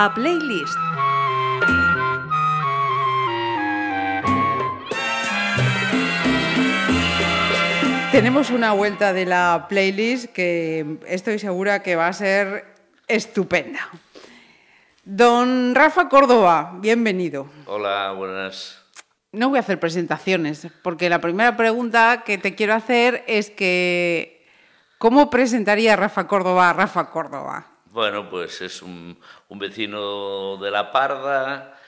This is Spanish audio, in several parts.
A Playlist. Tenemos una vuelta de la playlist que estoy segura que va a ser estupenda. Don Rafa Córdoba, bienvenido. Hola, buenas. No voy a hacer presentaciones, porque la primera pregunta que te quiero hacer es que ¿cómo presentaría Rafa Córdoba a Rafa Córdoba? Bueno, pues es un, un vecino de La Parda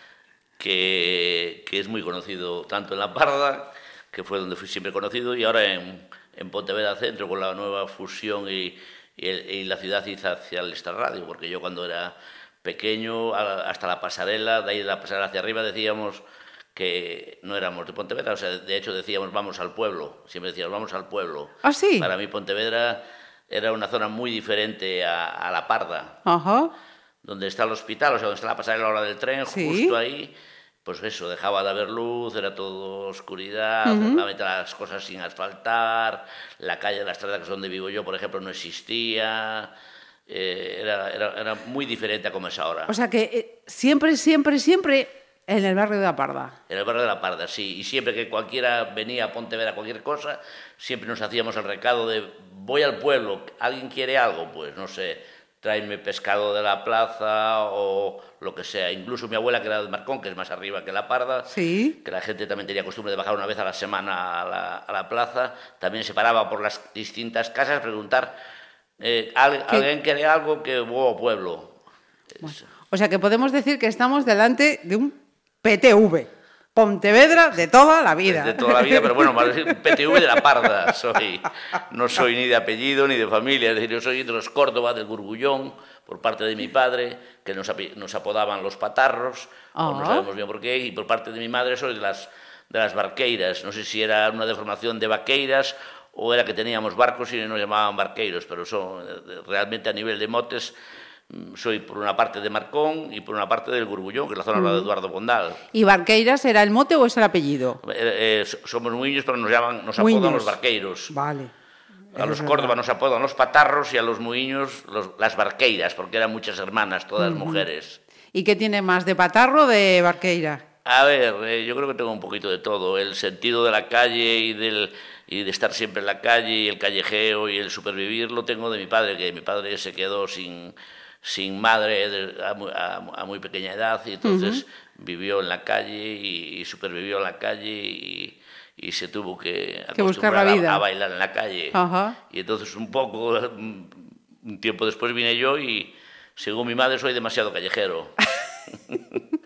que, que, es muy conocido tanto en La Parda, que fue donde fui siempre conocido, y ahora en, en Pontevedra Centro con la nueva fusión y, y, y la ciudad hacia el Star Radio, porque yo cuando era pequeño, hasta la pasarela, de ahí de la pasarela hacia arriba decíamos que no éramos de Pontevedra, o sea, de hecho decíamos vamos al pueblo, siempre decíamos vamos al pueblo. ¿Ah, sí? Para mí Pontevedra era una zona muy diferente a, a La Parda, Ajá. donde está el hospital, o sea, donde está la pasarela a la hora del tren, Sí. justo ahí, pues eso, dejaba de haber luz, era todo oscuridad, la mitad las cosas sin asfaltar, la calle de la estrada, que es donde vivo yo, por ejemplo, no existía, eh, era, era, era muy diferente a como es ahora. O sea que eh, siempre, siempre, siempre en el barrio de la Parda. En el barrio de la Parda, sí. Y siempre que cualquiera venía a Pontevedra cualquier cosa, siempre nos hacíamos el recado de voy al pueblo, ¿alguien quiere algo? Pues no sé, tráeme pescado de la plaza o lo que sea. Incluso mi abuela, que era de Marcón, que es más arriba que la Parda, Sí. que la gente también tenía costumbre de bajar una vez a la semana a la, a la plaza, también se paraba por las distintas casas a preguntar, eh, ¿al-. ¿alguien quiere algo que voy al pueblo? Es- O sea que podemos decir que estamos delante de un PTV. Pontevedra de toda la vida. De toda la vida, pero bueno, PTV de la Parda soy. No soy ni de apellido ni de familia, es decir, yo soy de los Córdoba, del Gurgullón, por parte de mi padre, que nos, apodaban los patarros, o no sabemos bien por qué, y por parte de mi madre soy de las, de las barqueiras. No sé si era una deformación de vaqueiras o era que teníamos barcos y nos llamaban barqueiros, pero son, eh, realmente a nivel de motes soy por una parte de Marcón y por una parte del Gurgullón, que es la zona de Eduardo Bondal. ¿Y Barqueiras era el mote o es el apellido? Eh, eh, so- somos muiños, pero nos llaman, nos apodan los barqueiros. Vale. A los Córdoba nos apodan los patarros y a los muiños los- las barqueiras, porque eran muchas hermanas, todas mujeres. ¿Y qué tiene más, de patarro o de Barqueira? A ver, eh, yo creo que tengo un poquito de todo. El sentido de la calle y, del, y de estar siempre en la calle y el callejeo y el supervivir lo tengo de mi padre, que mi padre se quedó sin, sin madre de- a, muy, a- a muy pequeña edad y entonces vivió en la calle y, y supervivió en la calle y, y se tuvo que Que buscar la acostumbrar a- vida. a bailar en la calle. Ajá. Y entonces un poco, un tiempo después vine yo y según mi madre soy demasiado callejero.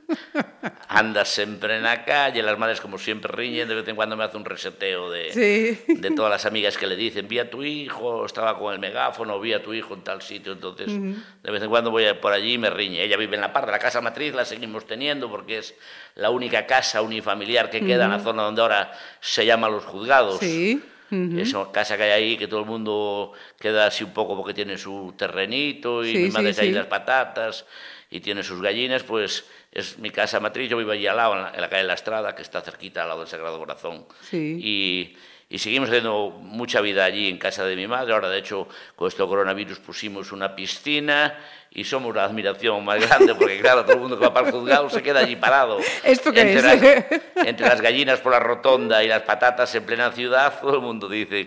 Andas siempre en la calle, las madres como siempre riñen, de vez en cuando me hace un reseteo de, Sí. de todas las amigas que le dicen, vi a tu hijo, estaba con el megáfono, vi a tu hijo en tal sitio, entonces de vez en cuando voy por allí y me riñe. Ella vive en la parda, la casa matriz la seguimos teniendo porque es la única casa unifamiliar que queda en la zona donde ahora se llama Los Juzgados. Sí. Esa casa que hay ahí, que todo el mundo queda así un poco porque tiene su terrenito y Sí, mi madre sí, ahí las patatas y tiene sus gallinas, pues es mi casa matriz. Yo vivo allí al lado, en la, en la calle La Estrada, que está cerquita al lado del Sagrado Corazón. Sí. Y, y seguimos haciendo mucha vida allí en casa de mi madre. Ahora, de hecho, con esto del coronavirus pusimos una piscina y somos la admiración más grande, porque claro, todo el mundo que va para el juzgado se queda allí parado. ¿Esto qué entre es? Las, entre las gallinas por la rotonda y las patatas en plena ciudad, todo el mundo dice,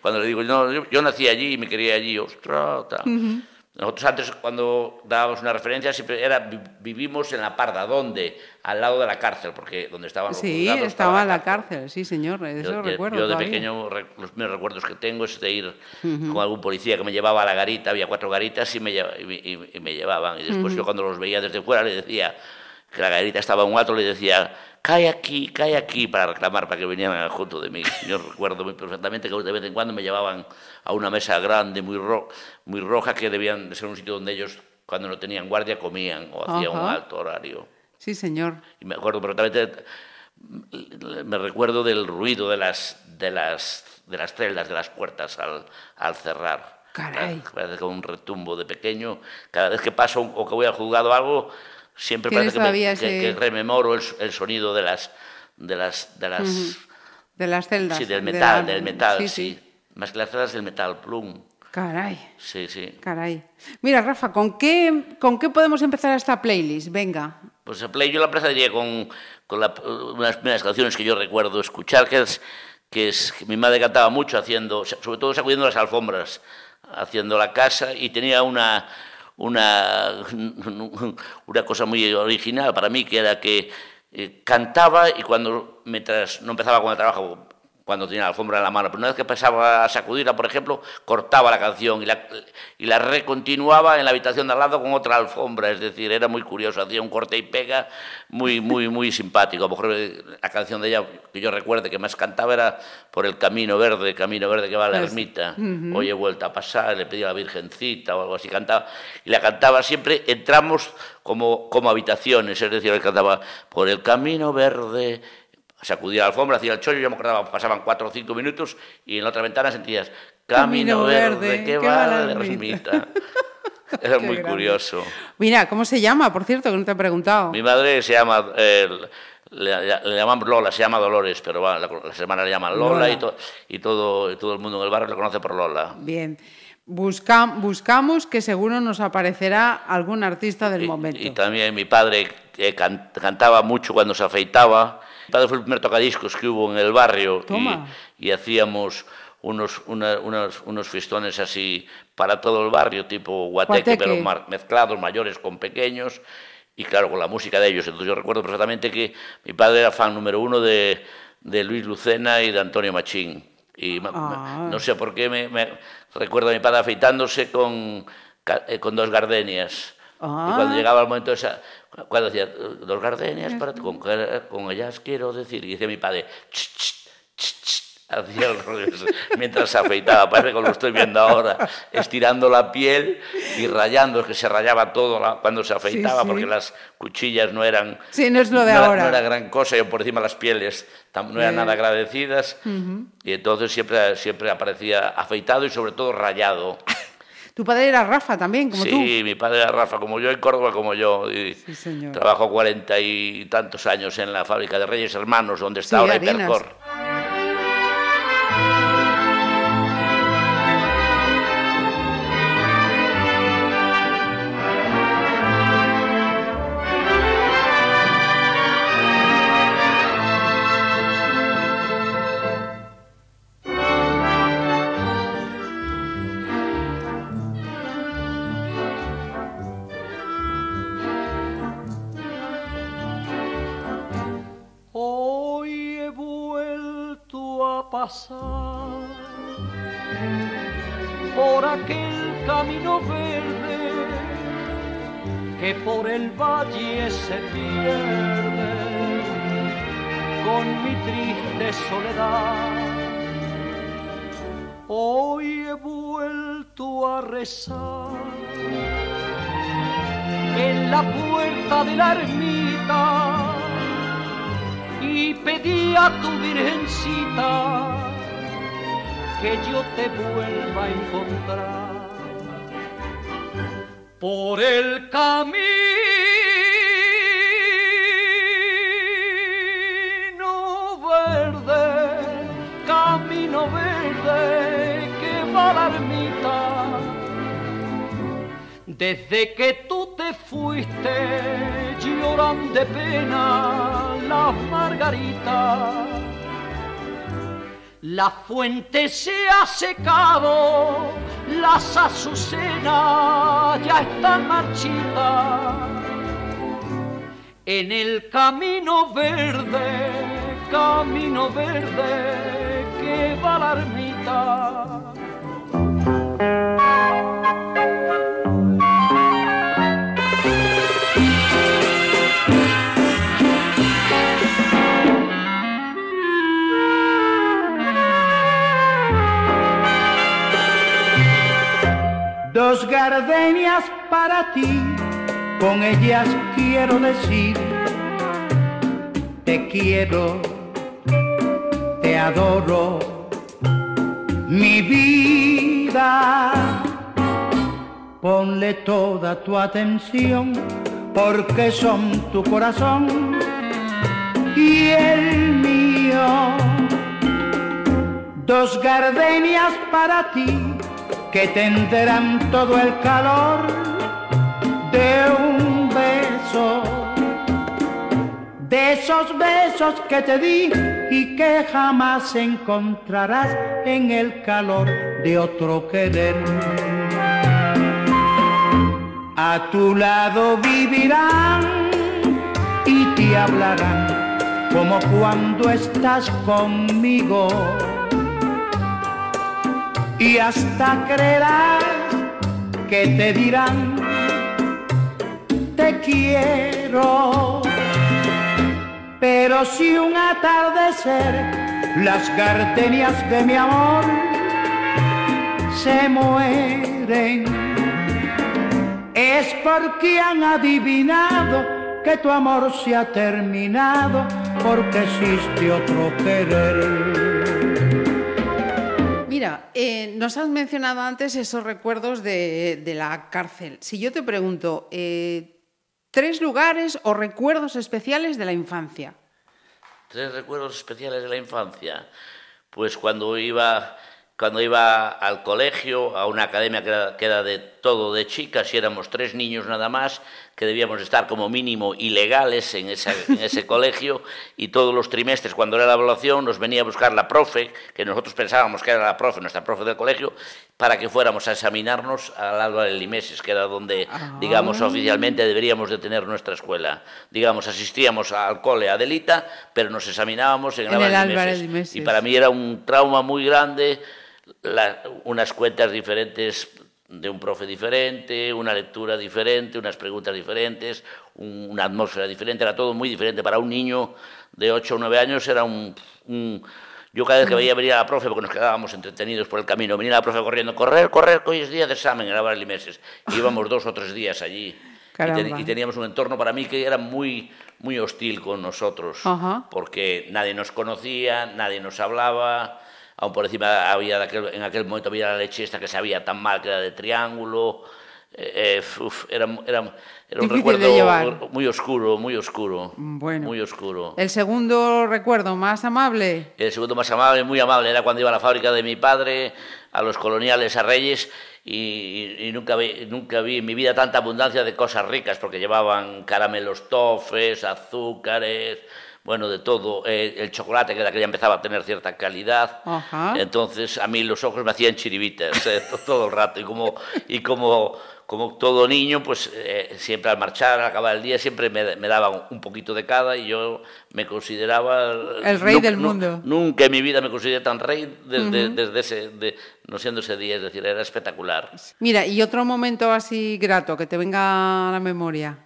cuando le digo, no, yo, yo nací allí y me quería allí, ostras, tal. Nosotros antes, cuando dábamos una referencia, siempre era, vi- vivimos en la Parda, ¿dónde? Al lado de la cárcel, porque donde estaban los Sí, juzgados estaba la cárcel, sí, señor, eso yo, recuerdo. yo de todavía. pequeño, los primeros recuerdos que tengo es de ir con algún policía que me llevaba a la garita, había cuatro garitas y me, y y- me llevaban. Y después yo cuando los veía desde fuera le decía que la garita estaba en un alto, le decía, cae aquí, cae aquí, para reclamar, para que vinieran junto de mí. Yo recuerdo muy perfectamente que de vez en cuando me llevaban a una mesa grande, muy, ro- muy roja, que debían de ser un sitio donde ellos, cuando no tenían guardia, comían o hacían un alto horario. Sí, señor. Y me acuerdo perfectamente, me recuerdo del ruido de las, de las, de las celdas, de las puertas al, al cerrar. Caray. Parece como un retumbo de pequeño. Cada vez que paso o que voy al juzgado algo, siempre parece que, me- que- ese- que rememoro el, el sonido de las... De las, de las De las celdas. Sí, del de metal, la- del metal, sí, sí. Más que las celdas del metal, plum. Caray. Sí, sí. Caray. Mira, Rafa, ¿con qué, ¿con qué podemos empezar esta playlist? Venga. Pues la play yo la empezaría con, con la, unas primeras canciones que yo recuerdo escuchar, que es, que es que mi madre cantaba mucho haciendo, sobre todo sacudiendo las alfombras, haciendo la casa y tenía una, una, una cosa muy original para mí, que era que eh, cantaba y cuando, mientras no empezaba con el trabajo, cuando tenía la alfombra en la mano, pero una vez que pasaba a sacudirla, por ejemplo, cortaba la canción y la, y la recontinuaba en la habitación de al lado con otra alfombra, es decir, era muy curioso, hacía un corte y pega muy, muy, muy simpático. A lo mejor eh, la canción de ella que yo recuerde que más cantaba era por el camino verde, camino verde que va a la Pues, ermita, hoy he vuelto a pasar, le pedí a la Virgencita o algo así, cantaba, y la cantaba siempre en tramos como, como habitaciones, es decir, él cantaba por el camino verde, sacudía la alfombra, hacía el chollo, yo me acordaba, pasaban cuatro o cinco minutos y en la otra ventana sentías camino, Camino verde, verde, que va a la ermita. Era Qué muy grande. curioso. Mira, ¿cómo se llama? Por cierto, que no te he preguntado. Mi madre se llama, eh, le, le llamamos Lola, se llama Dolores, pero va, la- las hermanas le llaman Lola, Lola. Y, to- y todo, y todo el mundo en el barrio le conoce por Lola. Bien. Busca- buscamos que seguro nos aparecerá algún artista del Y- momento. Y, también mi padre eh, can- cantaba mucho cuando se afeitaba. Mi padre fue el primer tocadiscos que hubo en el barrio y, y hacíamos unos, una- unos, unos fistones así para todo el barrio, tipo guateque, Guateque. pero mar- mezclados, mayores con pequeños. Y claro, con la música de ellos. Entonces yo recuerdo perfectamente que mi padre era fan número uno de, de Luis Lucena y de Antonio Machín. Y Ah. no sé por qué me, me recuerdo a mi padre afeitándose con, eh, con dos gardenias. Ah. Y cuando llegaba el momento esa, cuando decía, dos gardenias para con, con ellas quiero decir, y decía mi padre, "Ch, ch, ch, ch", hacía el rollo mientras se afeitaba, parece que lo estoy viendo ahora, estirando la piel y rayando, es que se rayaba todo la- cuando se afeitaba, sí. porque las cuchillas no eran... Sí, no es lo de no ahora. no era gran cosa, y por encima las pieles no eran Eh. nada agradecidas, y entonces siempre, siempre aparecía afeitado y sobre todo rayado. Tu padre era Rafa también, como sí, tú. mi padre era Rafa, como yo, en Córdoba como yo. Y Sí, señor. Trabajó cuarenta y tantos años en la fábrica de Reyes Hermanos, donde está Sí, ahora. Hipercor. Por aquel camino verde que por el valle se pierde con mi triste soledad. Hoy he vuelto a rezar en la puerta de la ermita y pedí a tu virgencita que yo te vuelva a encontrar. Por el camino Desde que tú te fuiste, lloran de pena las margaritas. La fuente se ha secado, las azucenas ya están marchitas. En el camino verde, camino verde que va la ermita. Dos gardenias para ti, con ellas quiero decir, te quiero, te adoro, mi vida. Ponle toda tu atención, porque son tu corazón y el mío. Dos gardenias para ti que tendrán todo el calor de un beso. De esos besos que te di y que jamás encontrarás en el calor de otro querer. A tu lado vivirán y te hablarán como cuando estás conmigo. Y hasta creerás que te dirán, te quiero. Pero si un atardecer las gardenias de mi amor se mueren, es porque han adivinado que tu amor se ha terminado porque existe otro querer. Eh, nos has mencionado antes esos recuerdos de, de la cárcel. Si yo te pregunto, eh, tres lugares o recuerdos especiales de la infancia. Tres recuerdos especiales de la infancia. Pues cuando iba cuando iba al colegio, a una academia que era, que era, de todo de chicas, y éramos tres niños nada más, que debíamos estar como mínimo ilegales en, esa, en ese colegio, y todos los trimestres, cuando era la evaluación, nos venía a buscar la profe, que nosotros pensábamos que era la profe, nuestra profe del colegio, para que fuéramos a examinarnos al Alba de Limeses, que era donde, ah. digamos, oficialmente deberíamos de tener nuestra escuela. Digamos, asistíamos al cole Adelita, pero nos examinábamos en el, Alba de Limeses. Y para mí era un trauma muy grande la, unas cuentas diferentes de un profe diferente, una lectura diferente, unas preguntas diferentes, un, una atmósfera diferente, era todo muy diferente. Para un niño de 8 o 9 años era un, un yo cada vez que veía venir a la profe, porque nos quedábamos entretenidos por el camino, venía la profe corriendo, correr, correr, que hoy es día de examen en la y meses. íbamos dos o tres días allí. Y, ten, y, teníamos un entorno para mí que era muy, muy hostil con nosotros, porque nadie nos conocía, nadie nos hablaba, aún por encima había aquel, en aquel momento había la leche esta que sabía tan mal que era de triángulo, eh, eh uf, era, era, era un recuerdo muy oscuro, muy oscuro, bueno. muy oscuro. ¿El segundo recuerdo más amable? El segundo más amable, muy amable, era cuando iba a la fábrica de mi padre, a los coloniales, a Reyes, y, y, nunca, vi, nunca vi en mi vida tanta abundancia de cosas ricas, porque llevaban caramelos tofes, azúcares, bueno, de todo, eh, el chocolate que era que ya empezaba a tener cierta calidad, Ajá. entonces a mí los ojos me hacían chiribitas eh, todo el rato, y como, y como, como todo niño, pues eh, siempre al marchar, al acabar el día, siempre me, me daban un poquito de cada y yo me consideraba... El rey del mundo. nunca en mi vida me consideré tan rey desde, uh -huh. desde ese, de, no siendo ese día, es decir, era espectacular. Mira, y otro momento así grato que te venga a la memoria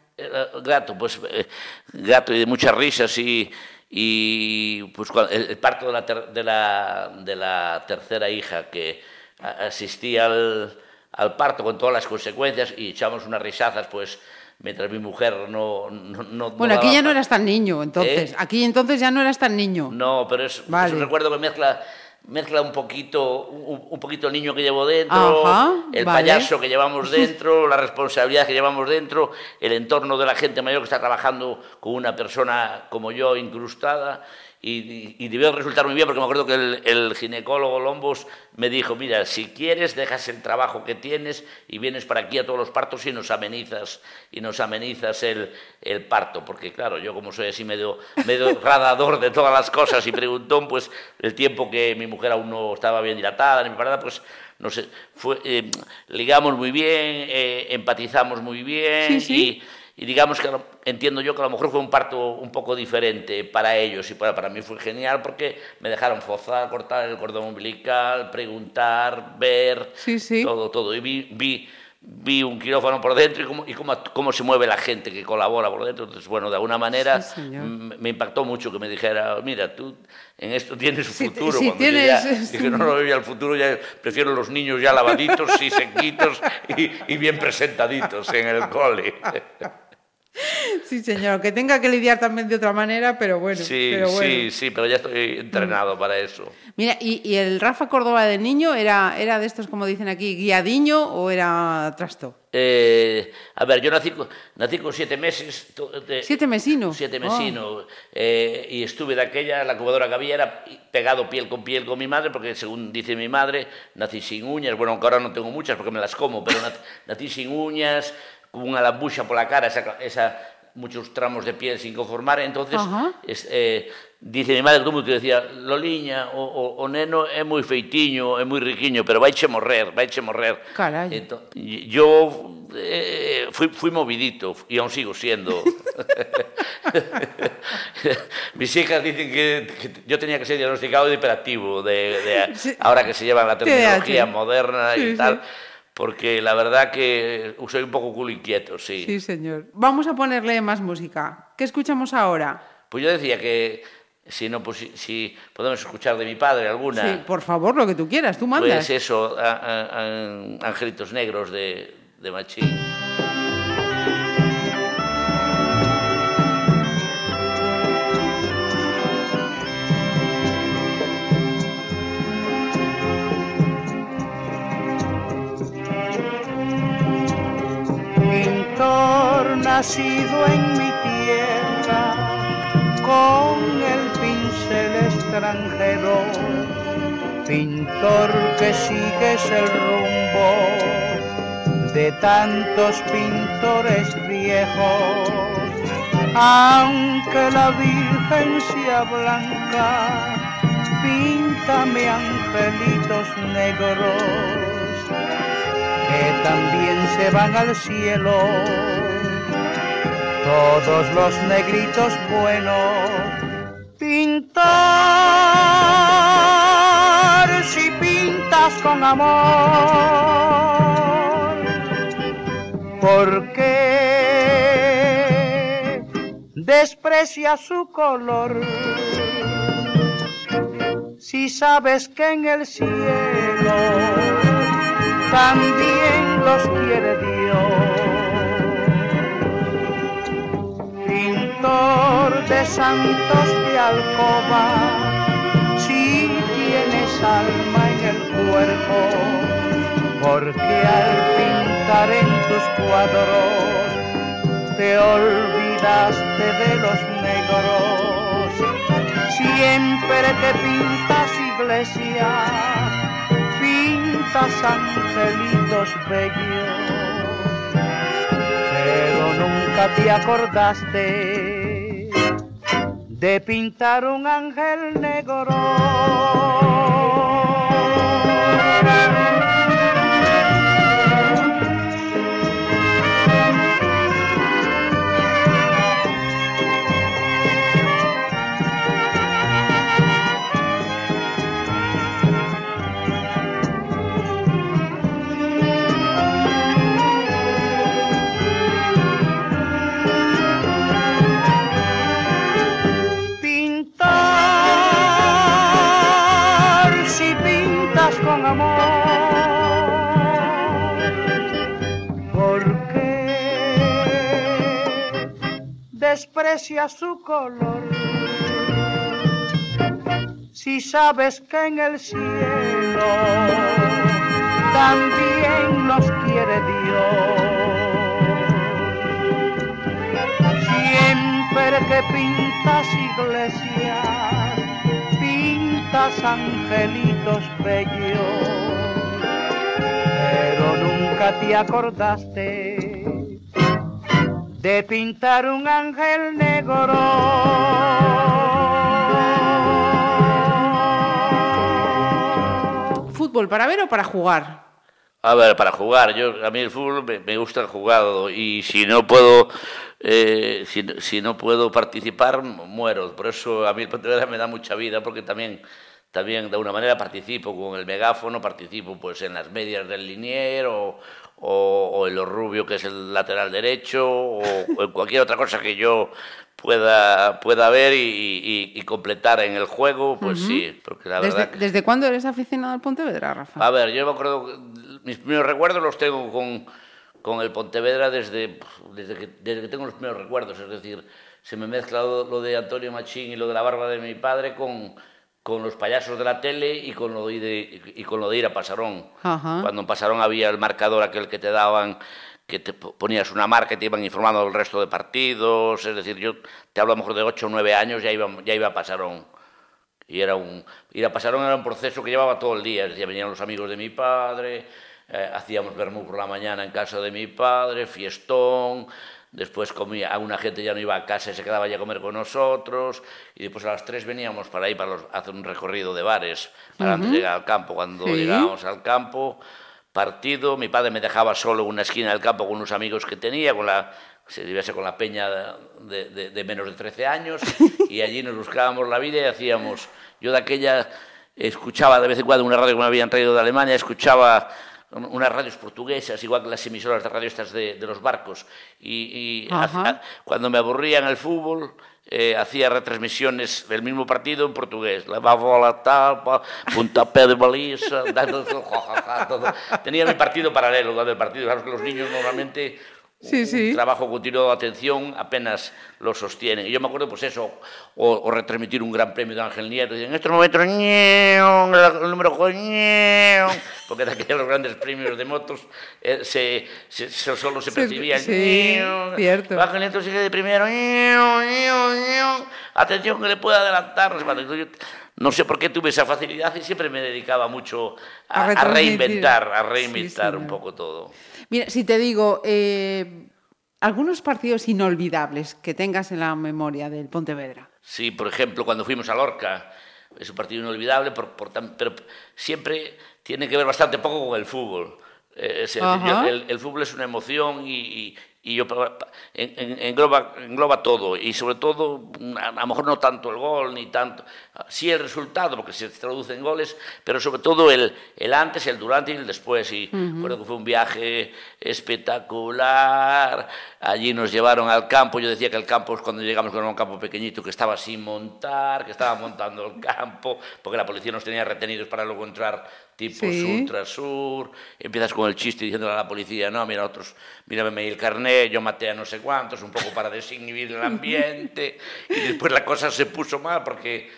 grato, pues eh, grato y de muchas risas y, y pues el, parto de la, ter, de, la, de la tercera hija que asistía al, al parto con todas las consecuencias y echamos unas risazas, pues mientras mi mujer no... no, no bueno, no aquí ya no eras tan niño, entonces. ¿Eh? Aquí entonces ya no eras tan niño. No, pero es, vale. es un recuerdo que mezcla mezcla un poquito, un, un, poquito el niño que llevo dentro, Ajá, el vale. payaso que llevamos dentro, la responsabilidad que llevamos dentro, el entorno de la gente mayor que está trabajando con una persona como yo incrustada y, y, debió resultar muy bien porque me acuerdo que el, el, ginecólogo Lombos me dijo, mira, si quieres dejas el trabajo que tienes y vienes para aquí a todos los partos y nos amenizas y nos amenizas el, el parto, porque claro, yo como soy así medio, medio radador de todas las cosas y preguntón, pues el tiempo que mi mujer aún no estaba bien dilatada ni preparada, pues no sé, fue, eh, ligamos muy bien, eh, empatizamos muy bien sí, sí. y y digamos que entiendo yo que a lo mejor fue un parto un poco diferente para ellos y para, para mí fue genial porque me dejaron forzar, cortar el cordón umbilical, preguntar, ver, sí, sí. todo, todo. Y vi, vi, vi un quirófano por dentro y cómo, y cómo, cómo se mueve la gente que colabora por dentro. Entonces, bueno, de alguna manera sí, me impactó mucho que me dijera, mira, tú en esto tienes futuro. Sí, Cuando tienes, ya dije, no, no veía el futuro, ya prefiero los niños ya lavaditos y sequitos y, y bien presentaditos en el cole. Sí, señor, que tenga que lidiar también de otra manera, pero bueno. Sí, pero bueno. sí, sí, pero ya estoy entrenado para eso. Mira, ¿y, y el Rafa Córdoba de niño era, era de estos, como dicen aquí, guiadiño o era trasto? Eh, a ver, yo nací, nací con siete meses. de- ¿Siete mesino? Siete Oh. mesino. eh, y estuve de aquella, la incubadora que había era pegado piel con piel con mi madre, porque según dice mi madre, nací sin uñas. Bueno, aunque ahora no tengo muchas porque me las como, pero nac- nací sin uñas, unha lambuxa pola cara, esa, esa muchos tramos de piel sin conformar, entonces es, eh, dice mi madre como que decía, Loliña, o, o, o neno é moi feitiño, é moi riquiño, pero vaiche morrer, vaiche morrer. Carai. Entón, yo eh, fui, fui movidito e aún sigo siendo. Mis hijas dicen que, que yo tenía que ser diagnosticado de hiperactivo, de, de sí. ahora que se lleva la tecnología moderna sí, y tal. Sí porque la verdad que soy un poco culo inquieto, sí. Sí, señor. Vamos a ponerle más música. ¿Qué escuchamos ahora? Pues yo decía que si no pues, si, si podemos escuchar de mi padre alguna, Sí, por favor, lo que tú quieras, tú mandas. pues eso, a- a- a- Angelitos Negros de, de Machín. Nacido en mi tierra, con el pincel extranjero, pintor que sigues el rumbo de tantos pintores viejos, aunque la Virgen sea blanca, píntame angelitos negros que también se van al cielo. Todos los negritos buenos, pintar si pintas con amor, porque desprecia su color. Si sabes que en el cielo también los quiere Dios. De santos de alcoba, si tienes alma en el cuerpo, porque al pintar en tus cuadros te olvidaste de los negros. Siempre que pintas iglesia, pintas angelitos bellos, pero nunca te acordaste de pintar un ángel negro. Desprecias su color. Si sabes que en el cielo también los quiere Dios. Siempre que pintas iglesias, pintas angelitos bellos, pero nunca te acordaste de pintar un ángel negro. ¿Fútbol para ver o para jugar? A ver, para jugar, yo a mí el fútbol me, me gusta el jugado y si no puedo eh, si, si no puedo participar muero. Por eso a mí el Pontevedra me da mucha vida porque también también de alguna manera participo con el megáfono, participo pues en las medias del linier o, o, o en lo rubio que es el lateral derecho o, o en cualquier otra cosa que yo pueda pueda ver y, y- y completar en el juego, pues sí, porque la ¿Desde, verdad que- ¿Desde cuándo eres aficionado al Pontevedra, Rafa? a ver, yo me acuerdo, mis primeros recuerdos los tengo con, con el Pontevedra desde, desde, que, desde que tengo los primeros recuerdos, es decir, se me mezcla lo, lo de Antonio Machín y lo de la barba de mi padre con, con los payasos de la tele y con lo de, y con lo de ir a Pasarón. Ajá. Cuando en Pasarón había el marcador aquel que te daban, que te po- ponías una marca y te iban informando del resto de partidos, es decir, yo te hablo a lo mejor de 8 o 9 años, ya iba, ya iba a Pasarón. Y era un, ir a Pasarón era un proceso que llevaba todo el día, es decir, venían los amigos de mi padre, eh, hacíamos vermú por la mañana en casa de mi padre, fiestón, después comía, alguna gente ya no iba a casa y se quedaba ya a comer con nosotros, y después a las 3 veníamos para ir para los- hacer un recorrido de bares, para antes de llegar al campo, cuando Sí. llegábamos al campo, partido, mi padre me dejaba solo en una esquina del campo con unos amigos que tenía, con la se viviese con la peña de, de- de menos de 13 años, y allí nos buscábamos la vida y hacíamos, yo de aquella escuchaba de vez en cuando una radio que me habían traído de Alemania, escuchaba unas radios portuguesas, igual que las emisoras de radio estas de, de los barcos, y, cuando me aburría en el fútbol, eh, hacía retransmisiones del mismo partido en portugués. La bola tapa, puntapé de baliza, todo, todo. Tenía mi partido paralelo, el partido. Sabes que los niños normalmente Sí, un sí. trabajo continuo de atención apenas lo sostienen. Y yo me acuerdo, pues eso, o, o retransmitir un gran premio de Ángel Nieto. Y en estos momentos, ñeon, el número ñeon, porque de aquellos grandes premios de motos eh, se, se- se- solo se percibía sí, ñeon. cierto. Ángel Nieto sigue de primero. ñeon. Atención que le puede adelantar. No sé, por qué tuve esa facilidad y siempre me dedicaba mucho A a, a reinventar, a Sí, reinventar un señor. poco todo. Mira, si te digo, eh, algunos partidos inolvidables que tengas en la memoria del Pontevedra. Sí, por ejemplo, cuando fuimos a Lorca, es un partido inolvidable, por, por tan- pero siempre tiene que ver bastante poco con el fútbol. Eh, es- el, el fútbol es una emoción y, y- y yo, engloba, engloba todo. Y sobre todo, a lo mejor no tanto el gol, ni tanto. Sí el resultado, porque se traduce en goles, pero sobre todo el, el antes, el durante y el después. Y recuerdo que fue un viaje espectacular. Allí nos llevaron al campo. Yo decía que el campo cuando llegamos con un campo pequeñito que estaba sin montar, que estaba montando el campo, porque la policía nos tenía retenidos para luego entrar tipo Sí. sur tras sur. Empiezas con el chiste diciéndole a la policía, no, mira, otros, mírame el carnet, yo maté a no sé cuántos, un poco para desinhibir el ambiente. y después la cosa se puso mal porque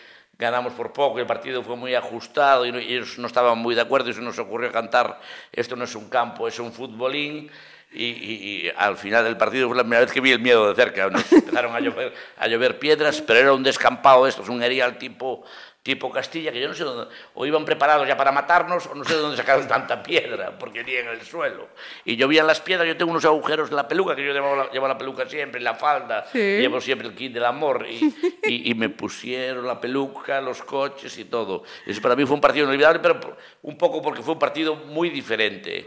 ganamos por poco, el partido fue muy ajustado y, ellos no estaban muy de acuerdo y se nos ocurrió cantar, esto no es un campo, es un futbolín. Y, al final del partido fue la primera vez que vi el miedo de cerca. Empezaron a llover, a llover piedras, pero era un descampado de estos, un erial tipo, tipo Castilla, que yo no sé dónde, o iban preparados ya para matarnos, o no sé de dónde sacaron tanta piedra, porque ni en el suelo. Y llovían las piedras, yo tengo unos agujeros en la peluca, que yo llevo la, llevo la peluca siempre, en la falda, Sí. llevo siempre el kit del amor, y, y- y me pusieron la peluca, los coches y todo. Eso para mí fue un partido inolvidable, pero un poco porque fue un partido muy diferente.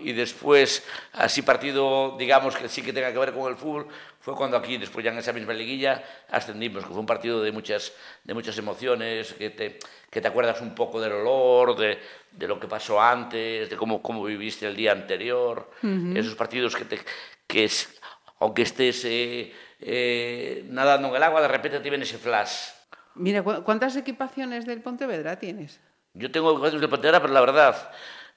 Y después, así partido, digamos, que sí que tenga que ver con el fútbol, fue cuando aquí, después ya en esa misma liguilla, ascendimos, que fue un partido de muchas, de muchas emociones, que te, que te acuerdas un poco del olor, de, de lo que pasó antes, de cómo, cómo viviste el día anterior. Esos partidos que, te, que es, aunque estés eh, eh, nadando en el agua, de repente te viene ese flash. Mira, ¿cu- ¿cuántas equipaciones del Pontevedra tienes? Yo tengo jugadores de Pantera, pero la verdad,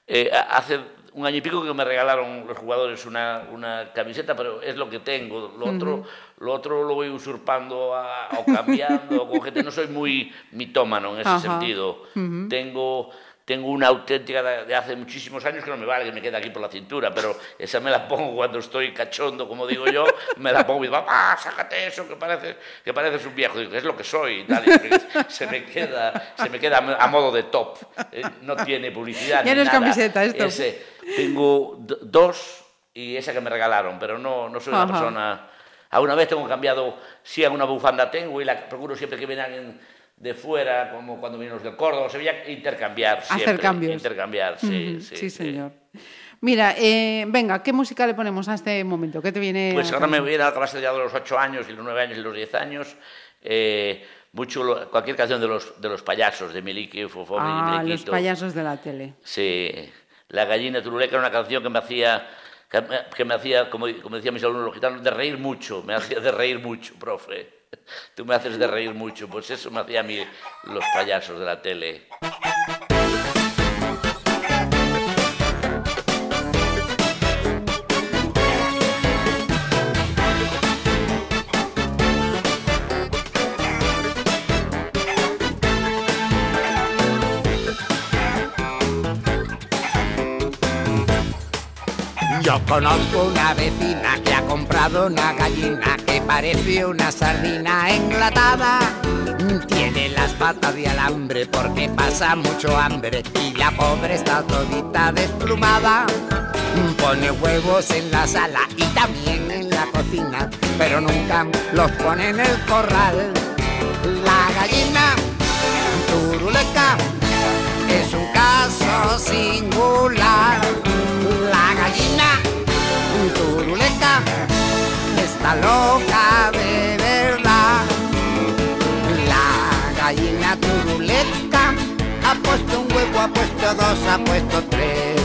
eh, hace un año y pico que me regalaron los jugadores una, una camiseta, pero es lo que tengo. Lo, otro, lo otro lo voy usurpando a- o cambiando con gente. No soy muy mitómano en ese Ajá. sentido. Tengo, tengo una auténtica de, hace muchísimos años que no me vale, que me queda aquí por la cintura, pero esa me la pongo cuando estoy cachondo, como digo yo, me la pongo y digo, ¡ah, sácate eso, que pareces, que pareces un viejo! Digo, es lo que soy y tal. y se, me queda, se me queda a modo de top. Eh, no tiene publicidad. Ya ni no es nada. camiseta, es top. Ese, tengo dos y esa que me regalaron, pero no, no soy una Ajá. persona... Alguna vez tengo cambiado, sí, alguna bufanda tengo y la procuro siempre que vienen de fuera, como cuando vienen los del Córdoba, o Sevilla, intercambiar siempre. Hacer cambios. Intercambiar, sí, sí. sí, sí. señor. Mira, eh, venga, ¿qué música le ponemos a este momento? ¿Qué te viene? Pues ahora me viene a la cabeza ya de los 8 años y los 9 años y los 10 años. eh, mucho lo- cualquier canción de los, de los payasos, de Miliki, y Ah, los payasos de la tele. Sí, La gallina turuleca era una canción que me hacía, que me, que me hacía como, como decían mis alumnos los gitanos, de reír mucho, me hacía de reír mucho, profe. Tú me haces de reír mucho, pues eso me hacía a mí los payasos de la tele. Yo conozco una vecina que ha comprado una gallina que parece una sardina enlatada. Tiene las patas de alambre porque pasa mucho hambre y la pobre está todita desplumada. Pone huevos en la sala y también en la cocina, pero nunca los pone en el corral. La gallina turuleca es un caso singular. Está loca de verdad. La gallina turuleca ha puesto un huevo, ha puesto dos, ha puesto tres.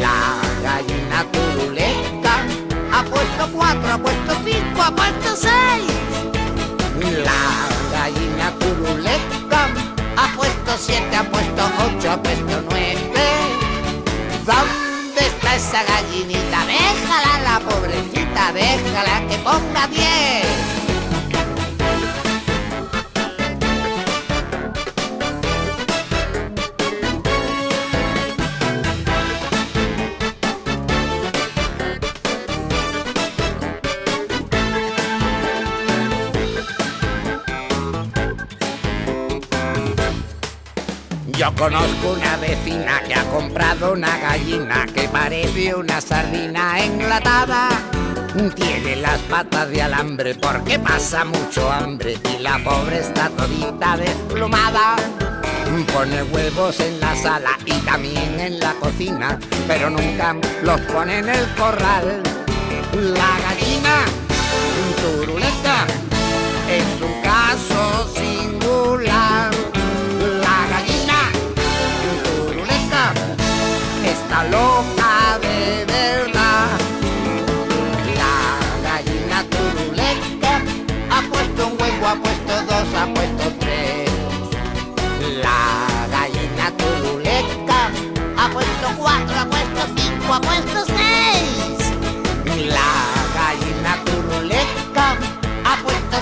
La gallina turuleca ha puesto cuatro, ha puesto cinco, ha puesto seis. La gallina turuleca ha puesto siete, ha puesto ocho, ha puesto nueve. ¿Dónde está esa gallinita? Déjala, la pobrecita, déjala que ponga diez. Yo conozco una vecina que ha comprado una gallina que parece una sardina enlatada. Tiene las patas de alambre porque pasa mucho hambre y la pobre está todita desplumada. Pone huevos en la sala y también en la cocina, pero nunca los pone en el corral. La gallina turuleta es un caso singular. La gallina turuleta está loca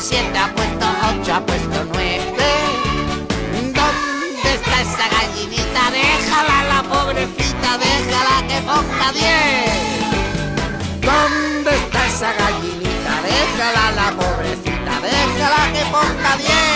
7, ha puesto 8, ha puesto 9. ¿Dónde está esa gallinita? Déjala, la pobrecita, déjala que ponga 10. ¿Dónde está esa gallinita? Déjala, la pobrecita, déjala que ponga 10.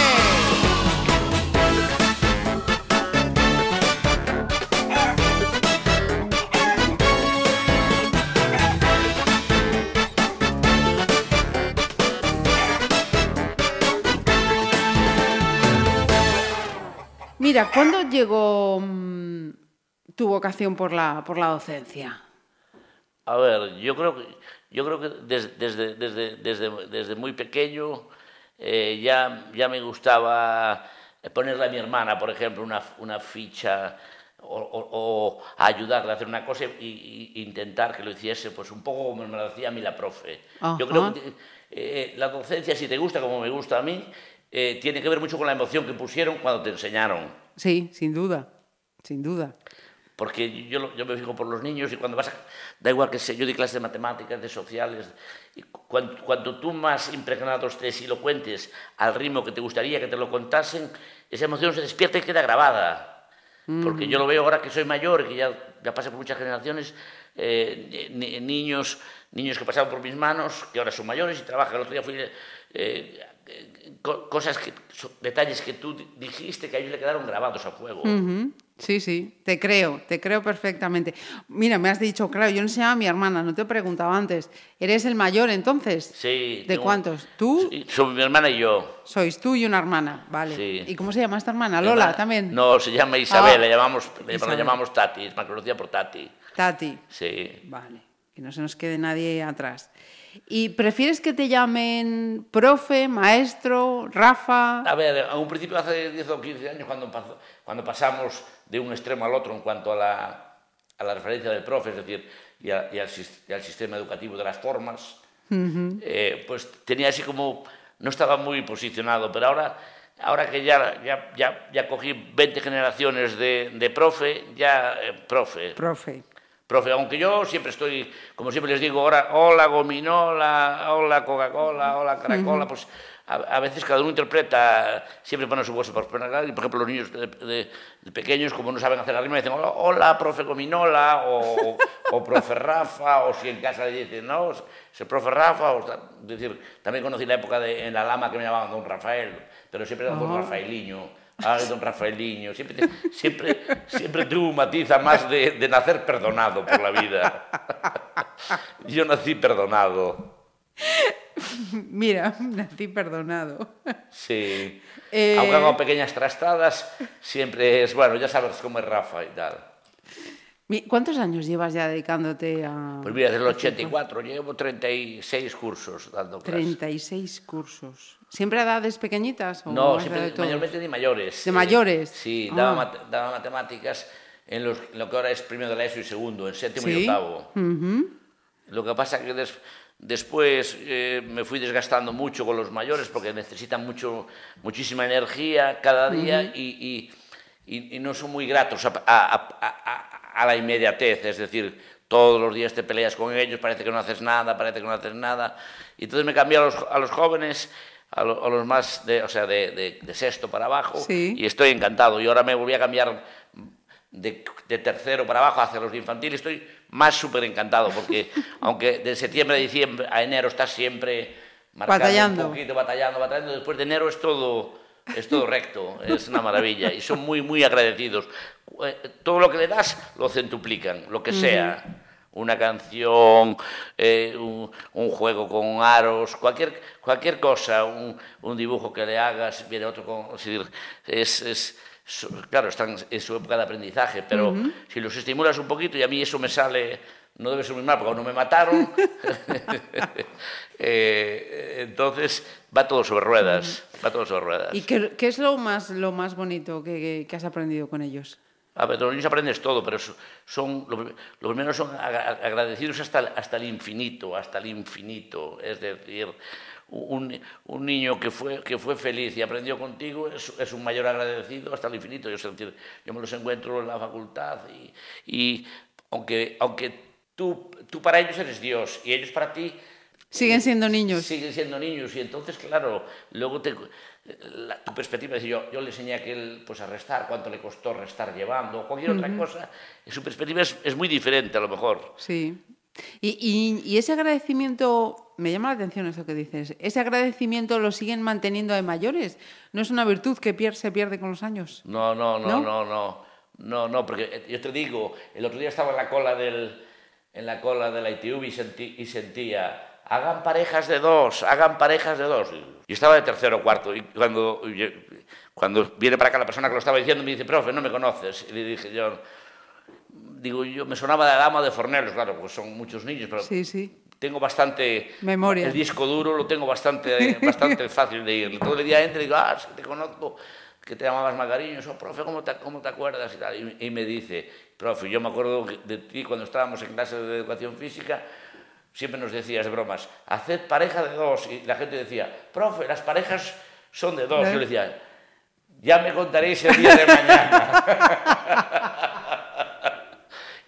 Mira, ¿cuándo llegó mm, tu vocación por la, por la docencia? A ver, yo creo que, yo creo que des- desde, desde, desde, desde muy pequeño eh, ya, ya me gustaba ponerle a mi hermana, por ejemplo, una, una ficha o, o- o ayudarle a hacer una cosa y intentar que lo hiciese pues un poco como me lo hacía a mí la profe. Yo creo que eh, la docencia, si te gusta como me gusta a mí, eh, tiene que ver mucho con la emoción que pusieron cuando te enseñaron. Sí, sin duda, sin duda. Porque yo, me fijo por los niños y cuando vas a... Da igual que sea, yo di clases de matemáticas, de sociales, y cuanto tú más impregnado estés y lo cuentes al ritmo que te gustaría que te lo contasen, esa emoción se despierta y queda grabada. Porque yo lo veo ahora que soy mayor y que ya, ya pasé por muchas generaciones, eh, ni- niños, niños que pasaron por mis manos, que ahora son mayores y trabajan. El otro día fui... eh, cosas que, detalles que tú di- dijiste que a ellos le quedaron grabados a fuego. Sí, sí, te creo, te creo perfectamente. Mira, me has dicho, claro, yo enseñaba a mi hermana, no te he preguntado antes. ¿Eres el mayor entonces? Sí. ¿De tengo- cuántos? ¿Tú? Sí, Son mi hermana y yo. Sois tú y una hermana, vale. Sí. ¿Y cómo se llama esta hermana? Lola hermana- también. No, se llama Isabel, Ah, la, llamamos, la Isabel. llamamos Tati, es más conocida por Tati. Tati. Sí. Vale, que no se nos quede nadie atrás. ¿Y prefieres que te llamen profe, maestro, Rafa? A ver, a un principio hace 10 o 15 años, cuando, pasó- cuando pasamos de un extremo al otro en cuanto a la, a la referencia del profe, es decir, y, a- y al, y al sistema educativo de las formas, eh, pues tenía así como, no estaba muy posicionado, pero ahora, ahora que ya, ya, ya, ya cogí 20 generaciones de, de profe, ya eh, profe. Profe. Profe, aunque yo siempre estoy, como siempre les digo, ahora, hola gominola, hola Coca-Cola, hola caracola, uh -huh. pues a, a, veces cada uno interpreta siempre pone su voz por y por ejemplo, los niños de, de, de, pequeños, como no saben hacer la rima, dicen, hola, hola profe gominola, o, o, profe Rafa, o si en casa le dicen, no, ese profe Rafa, o, es decir, también conocí la época de, en la lama que me llamaban don Rafael, pero siempre era uh ah. -huh. Rafaeliño, ah, Don Rafaeliño, siempre, siempre, siempre tuvo un matiz a más de, de nacer perdonado por la vida. Yo nací perdonado. Mira, nací perdonado. Sí. Eh, Aunque hago pequeñas trastadas, siempre es, bueno, ya sabes cómo es Rafa y tal. ¿Cuántos años llevas ya dedicándote a...? Pues mira, desde el 84 llevo 36 cursos dando clases. 36 cursos. ¿Siempre a edades pequeñitas? O No, siempre, de mayormente de mayores. ¿De Eh, mayores? Sí, Ah. daba, mat- daba matemáticas en, los- en lo que ahora es primero de la ESO y segundo, en séptimo y Sí. octavo. Lo que pasa que des- después eh, me fui desgastando mucho con los mayores porque necesitan mucho, muchísima energía cada día y, y- y- y no son muy gratos a, a- a- a- a la inmediatez. Es decir, todos los días te peleas con ellos, parece que no haces nada, parece que no haces nada. Y entonces me cambié a los, a los jóvenes, a, lo- a los más, de, o sea, de, de- de sexto para abajo, Sí. y estoy encantado. Y ahora me volví a cambiar de, de tercero para abajo hacia los de infantil, estoy más súper encantado, porque aunque de septiembre a diciembre a enero estás siempre marcando Batallando. un poquito, batallando, batallando, después de enero es todo, es todo recto, es una maravilla, y son muy, muy agradecidos. Eh, Todo lo que le das lo centuplican, lo que sea. Una canción, eh, un, un juego con aros, cualquier, cualquier cosa, un, un dibujo que le hagas, viene otro con... Es, decir, es, es- su- claro, están en su época de aprendizaje, pero si los estimulas un poquito y a mí eso me sale, no debe ser muy mal, porque aún no me mataron, eh, entonces va todo sobre ruedas, va todo sobre ruedas. ¿Y qué, qué es lo más, lo más bonito que, que- que has aprendido con ellos? A ver, de los niños aprendes todo, pero so- son, lo, lo primero son agradecidos hasta, el- hasta el infinito, hasta el infinito. Es decir, un, un niño que fue, que fue feliz y aprendió contigo es, es un mayor agradecido hasta el infinito. Yo, es decir, yo me los encuentro en la facultad y, y aunque, aunque tú, tú para ellos eres Dios y ellos para ti Siguen siendo niños. siguen siendo niños y entonces, claro, luego te, la- tu perspectiva es yo, yo le enseñé a aquel pues, a restar, cuánto le costó restar llevando, o cualquier otra cosa, su perspectiva es, es muy diferente a lo mejor. Sí. Y, y- y ese agradecimiento, me llama la atención eso que dices, ¿ese agradecimiento lo siguen manteniendo de mayores? ¿No es una virtud que pier- se pierde con los años? No, no, no, ¿No? no, no, no, no, porque eh, yo te digo, el otro día estaba en la cola del, en la cola de la ITV y, sentí- y sentía, hagan parejas de dos, hagan parejas de dos. Y estaba de tercero o cuarto, y cuando, yo- cuando viene para acá la persona que lo estaba diciendo me dice, profe, no me conoces. Y le dije yo, digo, yo me sonaba de la dama de Fornelos, claro, pues son muchos niños, pero Sí, sí. tengo bastante Memoria. el disco duro lo tengo bastante bastante fácil de ir todo el día entro y digo ah sí, te conozco que te llamabas Magariño oh, profe ¿cómo te, cómo te acuerdas y tal y, y me dice profe yo me acuerdo de ti cuando estábamos en clase de educación física siempre nos decías de bromas haced pareja de dos y la gente decía profe las parejas son de dos ¿Eh? yo le decía ya me contaréis el día de mañana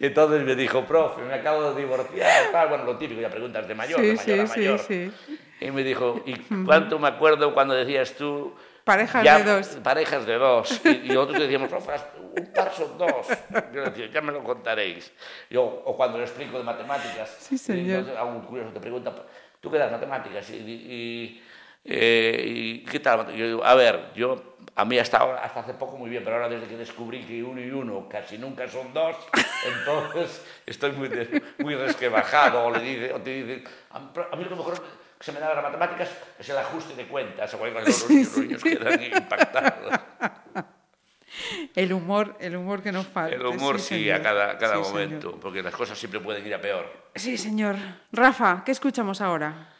Y entonces me dijo, profe, me acabo de divorciar, tal, bueno, lo típico, ya preguntas de mayor, de Sí, mayor a sí, sí, mayor. sí. Y me dijo, ¿y cuánto me acuerdo cuando decías tú? Parejas ya- de dos. Parejas de dos. Y, y nosotros decíamos, un par son dos. Yo decía, ya me lo contaréis. Yo, o cuando le explico de matemáticas, Sí, señor. entonces algún curioso te pregunta, ¿tú qué das matemáticas? Y, y- eh, ¿y qué tal? Yo digo, a ver, yo a mí hasta ahora, hasta hace poco muy bien, pero ahora desde que descubrí que uno y uno casi nunca son dos, entonces estoy muy, muy resquebajado. O, le dice, o te dice, a, mí- a lo que mejor que se me da de las matemáticas es el ajuste de cuentas. O cualquier cosa, los, niños, los niños quedan impactados. El humor, el humor que nos falta. El humor sí, a cada, a cada Sí, momento, señor. porque las cosas siempre pueden ir a peor. Sí, señor. Rafa, ¿qué escuchamos ahora?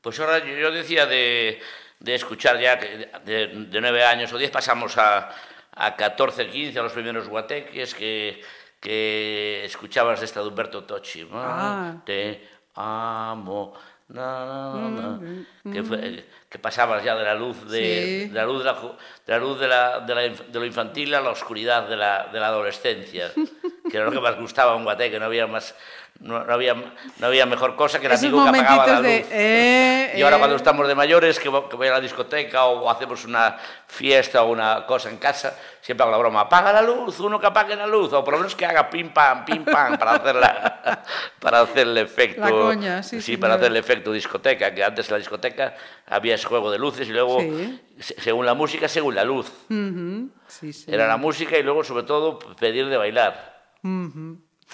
Pues ahora yo, decía de, de escuchar ya que de, 9 años o 10 pasamos a, a 14, 15, a los primeros guateques que, que escuchabas de esta de Humberto Tocci. Ah. Te amo. Na, na, na, que, fue- que pasabas ya de la luz de, Sí. de la luz de la, de la luz de, la, de, la de lo infantil a la oscuridad de la, de la adolescencia que era lo que más gustaba un guate, que no había más no, no había, no había mejor cosa que el Esos amigo que apagaba la luz. de... eh, Y ahora eh, cuando estamos de mayores, que, vo- que voy a la discoteca o hacemos una fiesta o una cosa en casa, siempre hago la broma, apaga la luz, uno que apague la luz, o por lo menos que haga pim pam, pim pam, para hacer, la, para efecto. La coña, sí, señor. para hacer el efecto discoteca, que antes en la discoteca había ese juego de luces y luego, Sí. se- según la música, según la luz. sí, sí. Era la música y luego, sobre todo, pedir de bailar.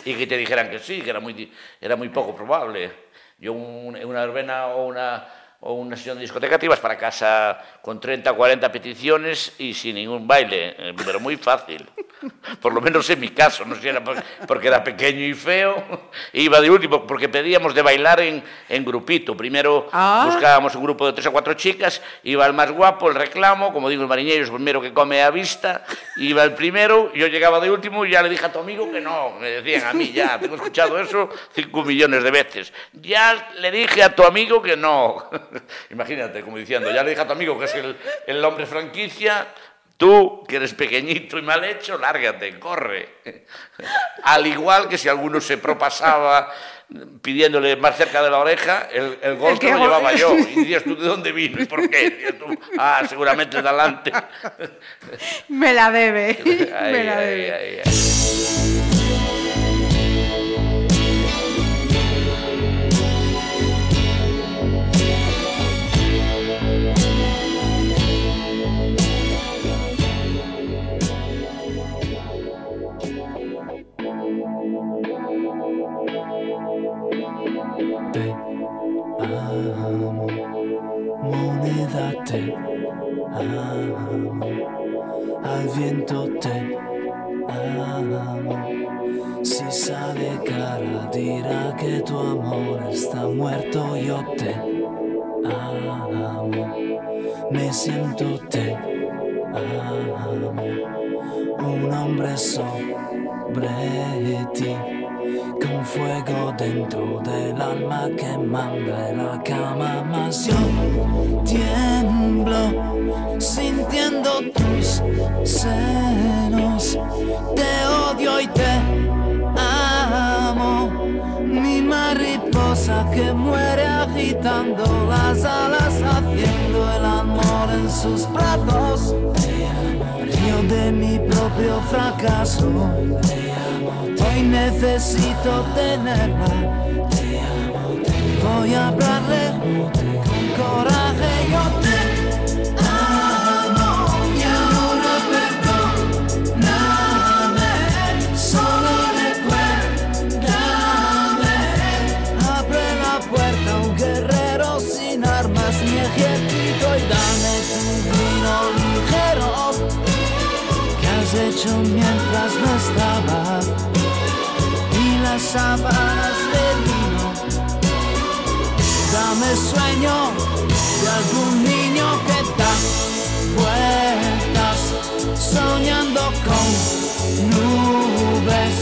Y que te dijeran que sí, que era muy, era muy poco probable. Yo un- una verbena o una, o una sesión de discoteca te ibas para casa con 30 o 40 peticiones y sin ningún baile, eh, pero muy fácil. Por lo menos en mi caso, no sé si era por- porque era pequeño y feo. Iba de último, porque pedíamos de bailar en, en grupito. Primero Ah. buscábamos un grupo de tres o cuatro chicas, iba el más guapo, el reclamo, como digo el mariñeiro, es el primero que come a vista, iba el primero, yo llegaba de último y ya le dije a tu amigo que no, me decían a mí ya, tengo escuchado eso cinco millones de veces, ya le dije a tu amigo que no, imagínate como diciendo, ya le dije a tu amigo que es el, el hombre franquicia, Tú, que eres pequeñito y mal hecho, lárgate, corre. Al igual que si alguno se propasaba pidiéndole más cerca de la oreja, el, el gol El que que lo llevaba yo. Y decías tú, ¿de dónde vino y por qué? Decías tú, ah, seguramente de adelante. Me la debe, Ay, me la ay, debe. ay, te amo, al viento te amo. Si sale cara dirá que tu amor está muerto, yo te amo, me siento te amo, un hombre sobre ti con fuego dentro del alma que manda en la cama más yo tiemblo sintiendo tus senos. Te odio y te amo. Mi mariposa que muere agitando las alas haciendo el amor en sus brazos De mi propio fracaso Hoy necesito tenerla. Voy a hablarle con coraje. Mientras no estaba y las sábanas de vino. Dame sueño de algún niño que da vueltas soñando con nubes.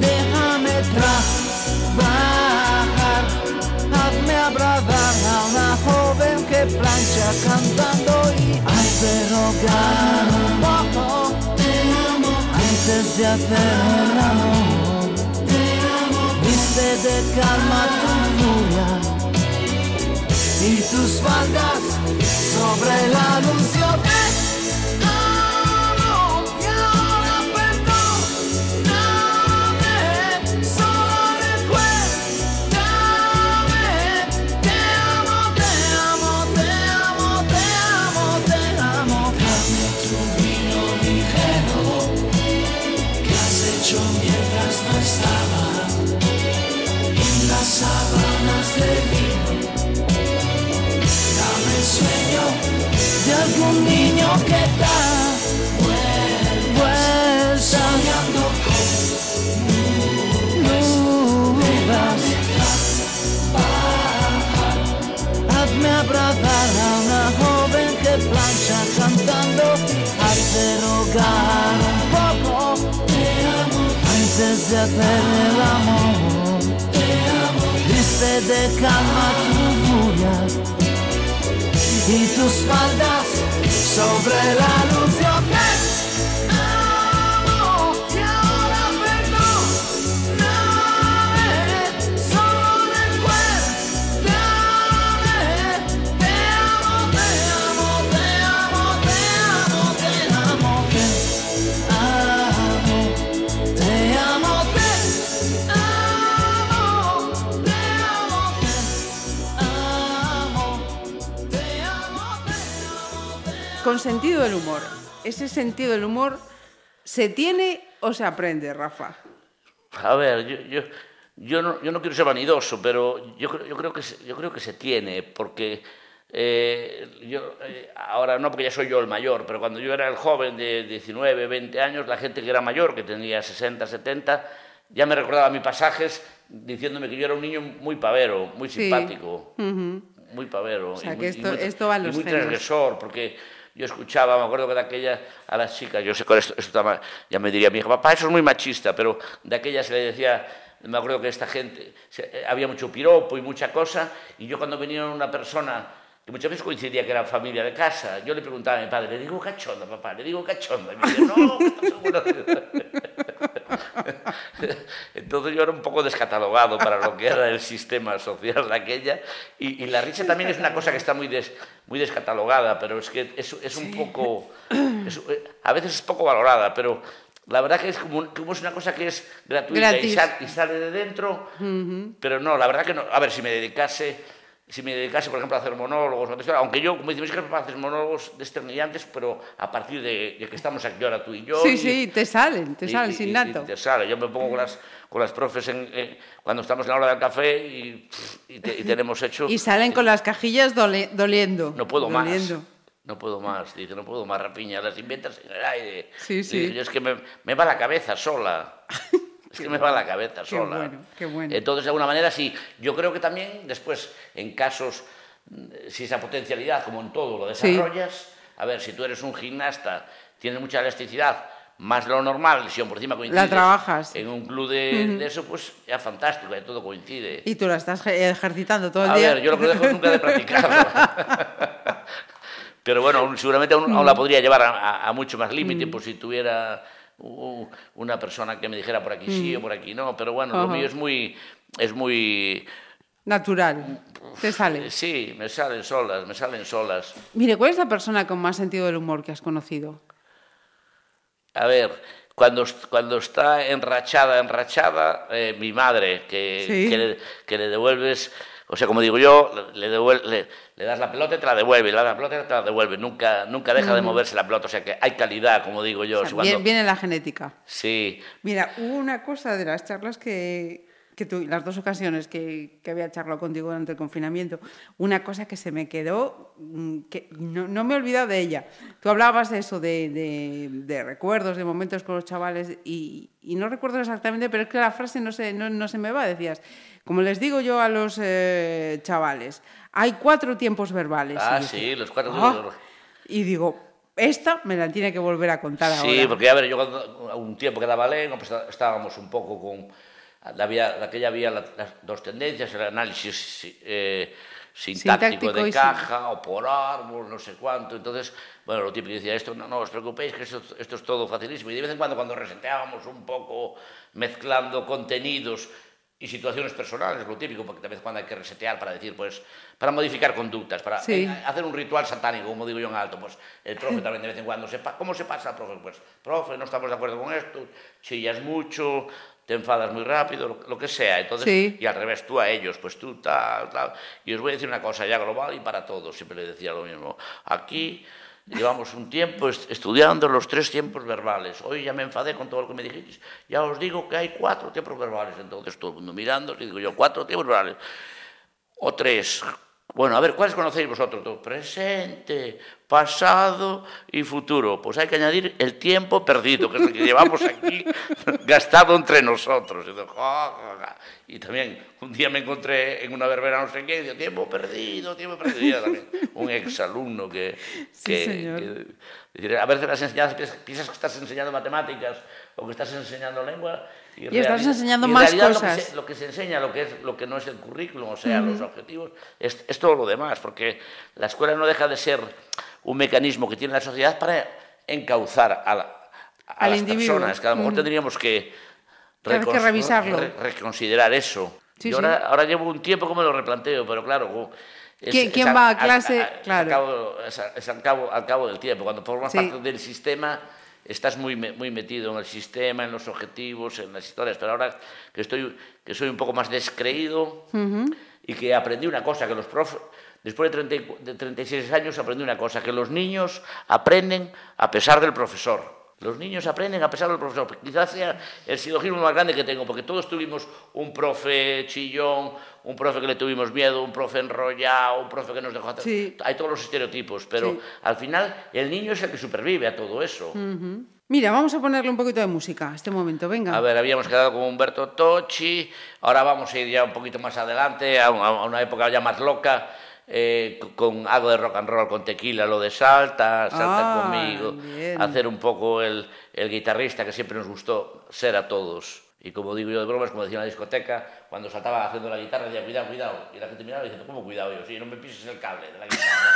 Déjame trabajar, hazme abrazar a una joven que plancha cantando y un poco. Antes de hacer el amor, viste de calma tu furia y tus faldas sobre la luz. De algún niño que da vueltas soñando con nubes. Hazme abrazar a una joven que plancha cantando, hazte rogar un poco. Antes de hacer el amor. Te amo. Viste de calma tu furia y tus faldas sobre la luz. Con sentido del humor. ¿Ese sentido del humor se tiene o se aprende, Rafa? A ver, yo, yo, yo, no, yo no quiero ser vanidoso, pero yo, creo- que se, yo creo que se tiene, porque eh, yo, eh, ahora no porque ya soy yo el mayor, pero cuando yo era el joven de 19, 20 años, la gente que era mayor, que tenía 60, 70, ya me recordaba mis pasajes diciéndome que yo era un niño muy pavero, muy Sí. simpático, muy pavero. O sea, y que muy- y esto- muy, esto va y los muy genes. transgresor, porque yo escuchaba, me acuerdo que de aquella, a las chicas, yo sé que esto, esto ya me diría mi hija, papá, eso es muy machista, pero de aquella se le decía, me acuerdo que esta gente, eh, había mucho piropo y mucha cosa, y yo cuando venía una persona, que muchas veces coincidía que era familia de casa, yo le preguntaba a mi padre, le digo cachonda, papá, le digo cachonda, y me dice, no, que estás seguro". Entonces yo era un poco descatalogado para lo que era el sistema social de aquella. Y, y la risa también es una cosa que está muy, des- muy descatalogada, pero es que es, es un poco... es- a veces es poco valorada, pero la verdad que es como, es una cosa que es gratuita y, Gratis. sal- y sale de dentro. Pero no, la verdad que no. A ver, si me dedicase... Si me dedicase, por ejemplo, a hacer monólogos, aunque yo, como mi hija, para hacer monólogos desternillantes, pero a partir de, de que estamos aquí ahora tú y yo. Sí, y- sí, te salen, te y- salen y- sin nato. te sale. Yo me pongo con las, con las profes en, eh, cuando estamos en la hora del café y, y, te- tenemos hecho... Y salen con las cajillas dole- doliendo. No puedo más. doliendo. No puedo más. Dice, no puedo más, rapiña. Las inventas en el aire. Sí, sí. Dice, yo es que me, me va la cabeza sola. Es que me va la cabeza Qué sola. bueno, qué bueno. Entonces, de alguna manera, sí. Yo creo que también después, en casos, mm, si esa potencialidad, como en todo, lo Sí. desarrollas, a ver, si tú eres un gimnasta, tienes mucha elasticidad, más lo normal, si aún por encima coincides trabajas. en un club de, de eso, pues ya fantástico, ya todo coincide. Y tú la estás je- ejercitando todo el A día. ver, yo lo que dejo nunca de practicarlo. Pero bueno, seguramente aún, aún la podría llevar a, a- a mucho más límite, pues si tuviera una persona que me dijera por aquí sí o por aquí no. Pero bueno, lo mío es muy, es muy, Natural. Te sale. sí, me salen solas, me salen solas. Mire, ¿cuál es la persona con más sentido del humor que has conocido? A ver, cuando, cuando está enrachada, enrachada, eh, mi madre, que, Sí. que, le, que le devuelves, o sea, como digo yo, le, devuel- le, le das la pelota y te la devuelve, le das la pelota y te la devuelve, nunca, nunca deja de moverse la pelota, o sea que hay calidad, como digo yo. O sea, cuando- bien- viene la genética. Sí, Mira, hubo una cosa de las charlas que, que tú, las dos ocasiones que, que había charlado contigo durante el confinamiento, una cosa que se me quedó, mm, que no, no me he olvidado de ella. Tú hablabas de eso, de, de- de recuerdos, de momentos con los chavales, y, y no recuerdo exactamente, pero es que la frase no se, no, no se me va. Decías, como les digo yo a los eh, chavales, hay cuatro tiempos verbales. Ah, sí, los cuatro "Ah". tiempos verbales. Y digo, esta me la tiene que volver a contar Sí, ahora. porque a ver, yo cuando, un tiempo que daba lengua, pues estábamos un poco con... Había, daquella había las, dos tendencias, el análisis eh, sintáctico, sintáctico, de caja, sí. o por árbol, no sé cuánto. Entonces, bueno, lo típico decía, esto no, no os preocupéis, que esto, esto es todo facilísimo. Y de vez en cuando, cuando reseteábamos un poco, mezclando contenidos y situaciones personales, lo típico, porque de vez en cuando hay que resetear para decir, pues, para modificar conductas, para sí. Eh, hacer un ritual satánico, como digo yo en alto, pues el profe también de vez en cuando, se ¿cómo se pasa, profe? Pues, profe, no estamos de acuerdo con esto, chillas mucho, te enfadas muy rápido, lo, lo que sea. Entonces, Sí. y al revés, tú a ellos, pues tú tal, tal. Y os voy a decir una cosa ya global y para todos, siempre le decía lo mismo. Aquí llevamos un tiempo est- estudiando los tres tiempos verbales. Hoy ya me enfadé con todo lo que me dijisteis. Ya os digo que hay cuatro tiempos verbales. Entonces todo el mundo mirando, y digo yo, cuatro tiempos verbales. O tres. Bueno, a ver, ¿cuáles conocéis vosotros? Todo, Presente, pasado y futuro. Pues hay que añadir el tiempo perdido, que es el que llevamos aquí gastado entre nosotros. Y, también un día me encontré en una verbena, no sé qué, y digo, tiempo perdido, tiempo perdido. También un exalumno que... Sí, que- señor. que- a veces las enseñanzas piensas, piensas que estás enseñando matemáticas o que estás enseñando lengua. Y estás reali- enseñando y más realidad lo que cosas. se- lo que se enseña, lo que, es, lo que no es el currículum, o sea, los objetivos, es, es todo lo demás, porque la escuela no deja de ser un mecanismo que tiene la sociedad para encauzar a, la- a las individuo. personas, que a lo mejor Mm. tendríamos que, Claro, que revisarlo. re- reconsiderar eso. Sí, Yo sí. ahora, ahora llevo un tiempo que me lo replanteo, pero claro... es- ¿Quién- es quién a- va a clase? a- es Claro. al cabo- al cabo, al cabo del tiempo. Cuando formas Sí. parte del sistema, estás muy, muy metido en el sistema, en los objetivos, en las historias. Pero ahora que, estoy, que soy un poco más descreído y que aprendí una cosa, que los profes... después de, 30 y- de 36 años aprendí una cosa, que los niños aprenden a pesar del profesor. Los niños aprenden a pesar del profesor. Quizás sea el silogismo más grande que tengo, porque todos tuvimos un profe chillón, un profe que le tuvimos miedo, un profe enrollado, un profe que nos dejó hacer... Sí. Hay todos los estereotipos, pero Sí. al final el niño es el que supervive a todo eso. Mira, vamos a ponerle un poquito de música a este momento, venga. A ver, habíamos quedado con Humberto Tocci, ahora vamos a ir ya un poquito más adelante, a una, época ya más loca, eh, co- con algo de rock and roll, con tequila, lo de Salta, Salta Ah, conmigo, bien. hacer un poco el, el guitarrista que siempre nos gustó ser a todos. Y como digo yo de bromas, como decía en la discoteca, cuando saltaba haciendo la guitarra, decía, cuidado, cuidado. Y la gente miraba diciendo, ¿cómo cuidado? Yo, sí, no me pises el cable de la guitarra.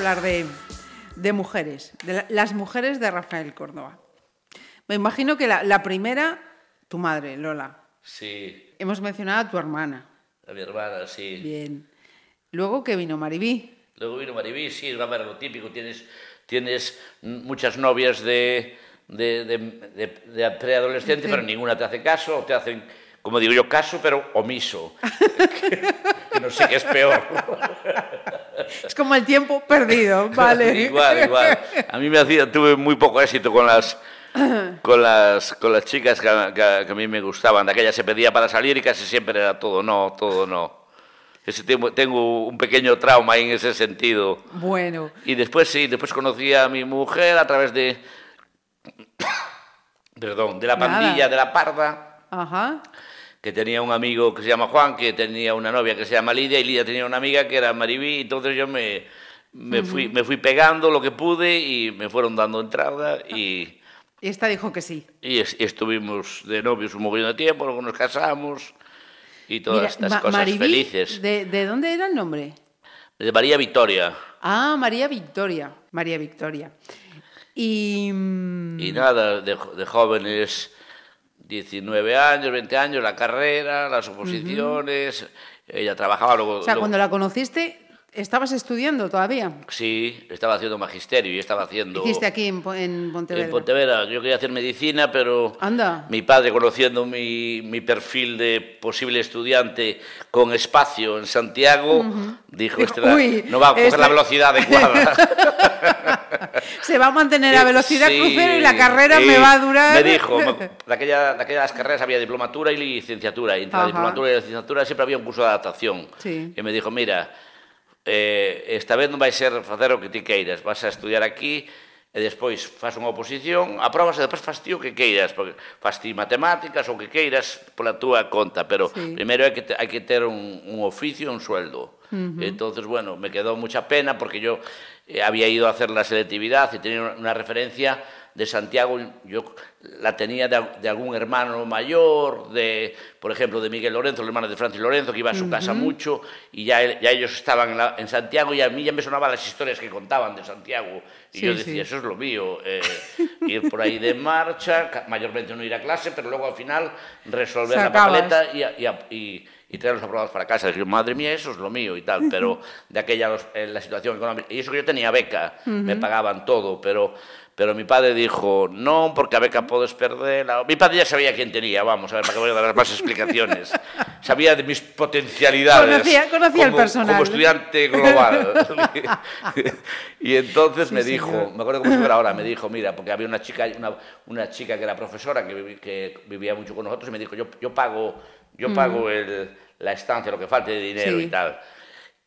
Hablar de, de mujeres, de la- las mujeres de Rafael Córdoba. Me imagino que la, la primera, tu madre, Lola. Sí, Hemos mencionado a tu hermana. a mi hermana, sí. Bien. Luego que vino Maribí. Luego vino Maribí, sí, va a ver lo típico, tienes, tienes muchas novias de, de, de, de- de preadolescente, pero ninguna te hace caso, o te hacen, como digo yo, caso, pero omiso. que no sé qué es peor. Es como el tiempo perdido, ¿vale? igual, igual. A mí me hacía, tuve muy poco éxito con las, con las, con las chicas que, a- que que a mí me gustaban. De aquella se pedía para salir y casi siempre era todo no, todo no. Ese tengo, tengo un pequeño trauma en ese sentido. Bueno, Y después sí, después conocí a mi mujer a través de. Perdón, de la Nada. pandilla de la Parda, ajá. Que tenía un amigo que se llama Juan, que tenía una novia que se llama Lidia, y Lidia tenía una amiga que era Maribí, y entonces yo me, me, fui, me fui pegando lo que pude y me fueron dando entrada y Y esta dijo que sí. Y, es- y estuvimos de novios un mogollón de tiempo, luego nos casamos y todas Mira, estas Ma- cosas Maribí, felices. ¿de, de dónde era el nombre? De María Victoria. Ah, María Victoria. María Victoria. Y. mm, Y nada, de, de jóvenes, 19 años, 20 años, la carrera, las oposiciones. Ella trabajaba luego. o sea, luego- cuando la conociste, ¿estabas estudiando todavía? Sí, estaba haciendo magisterio y estaba haciendo. Hiciste aquí en, en Pontevedra. En Pontevedra, yo quería hacer medicina, pero Anda. mi padre, conociendo mi, mi perfil de posible estudiante con espacio en Santiago, dijo, Dijo, este "Uy, no va a coger este- la velocidad adecuada. se va a mantener a velocidad sí, crucero y la carrera me va a durar. Me dijo, de, aquella, de aquellas carreras había diplomatura y licenciatura. Y entre Ajá. la diplomatura y la licenciatura siempre había un curso de adaptación. Sí. Y me dijo, mira, eh, esta vez non vai ser facer o que ti queiras, vas a estudiar aquí e despois fas unha oposición, aprobas e despois fas ti o que queiras, porque fas ti matemáticas ou que queiras pola túa conta, pero sí. primeiro hai que, te, hai que ter un, un oficio un sueldo. Uh -huh. Entonces, bueno, me quedou mucha pena porque yo eh, había ido a hacer la selectividad y tenía una, una referencia de Santiago, yo la tenía de, de algún hermano mayor, de, por ejemplo, de Miguel Lorenzo, el hermano de Francis Lorenzo, que iba a su casa mucho, y ya, ya ellos estaban en, la- en Santiago y a mí ya me sonaban las historias que contaban de Santiago. Y Sí, yo sí. decía, eso es lo mío, eh, ir por ahí de marcha, mayormente no ir a clase, pero luego al final resolver la papeleta y, y, y- y traerlos aprobados para casa. Dije, madre mía, eso es lo mío y tal, pero de aquella los- eh, la situación económica. Y eso que yo tenía beca, me pagaban todo, pero, pero mi padre dijo, no, porque a beca puedes perderla. Mi padre ya sabía quién tenía, vamos, a ver, para que voy a dar más explicaciones. Sabía de mis potencialidades. Conocía- conocía el como- personal. Como estudiante global. y entonces me Sí, dijo, señor. me acuerdo como si fuera ahora, me dijo, mira, porque había una chica, una, una chica que era profesora, que, vivía mucho con nosotros, y me dijo, yo, yo pago, yo pago el, la estancia, lo que falte de dinero Sí. y tal.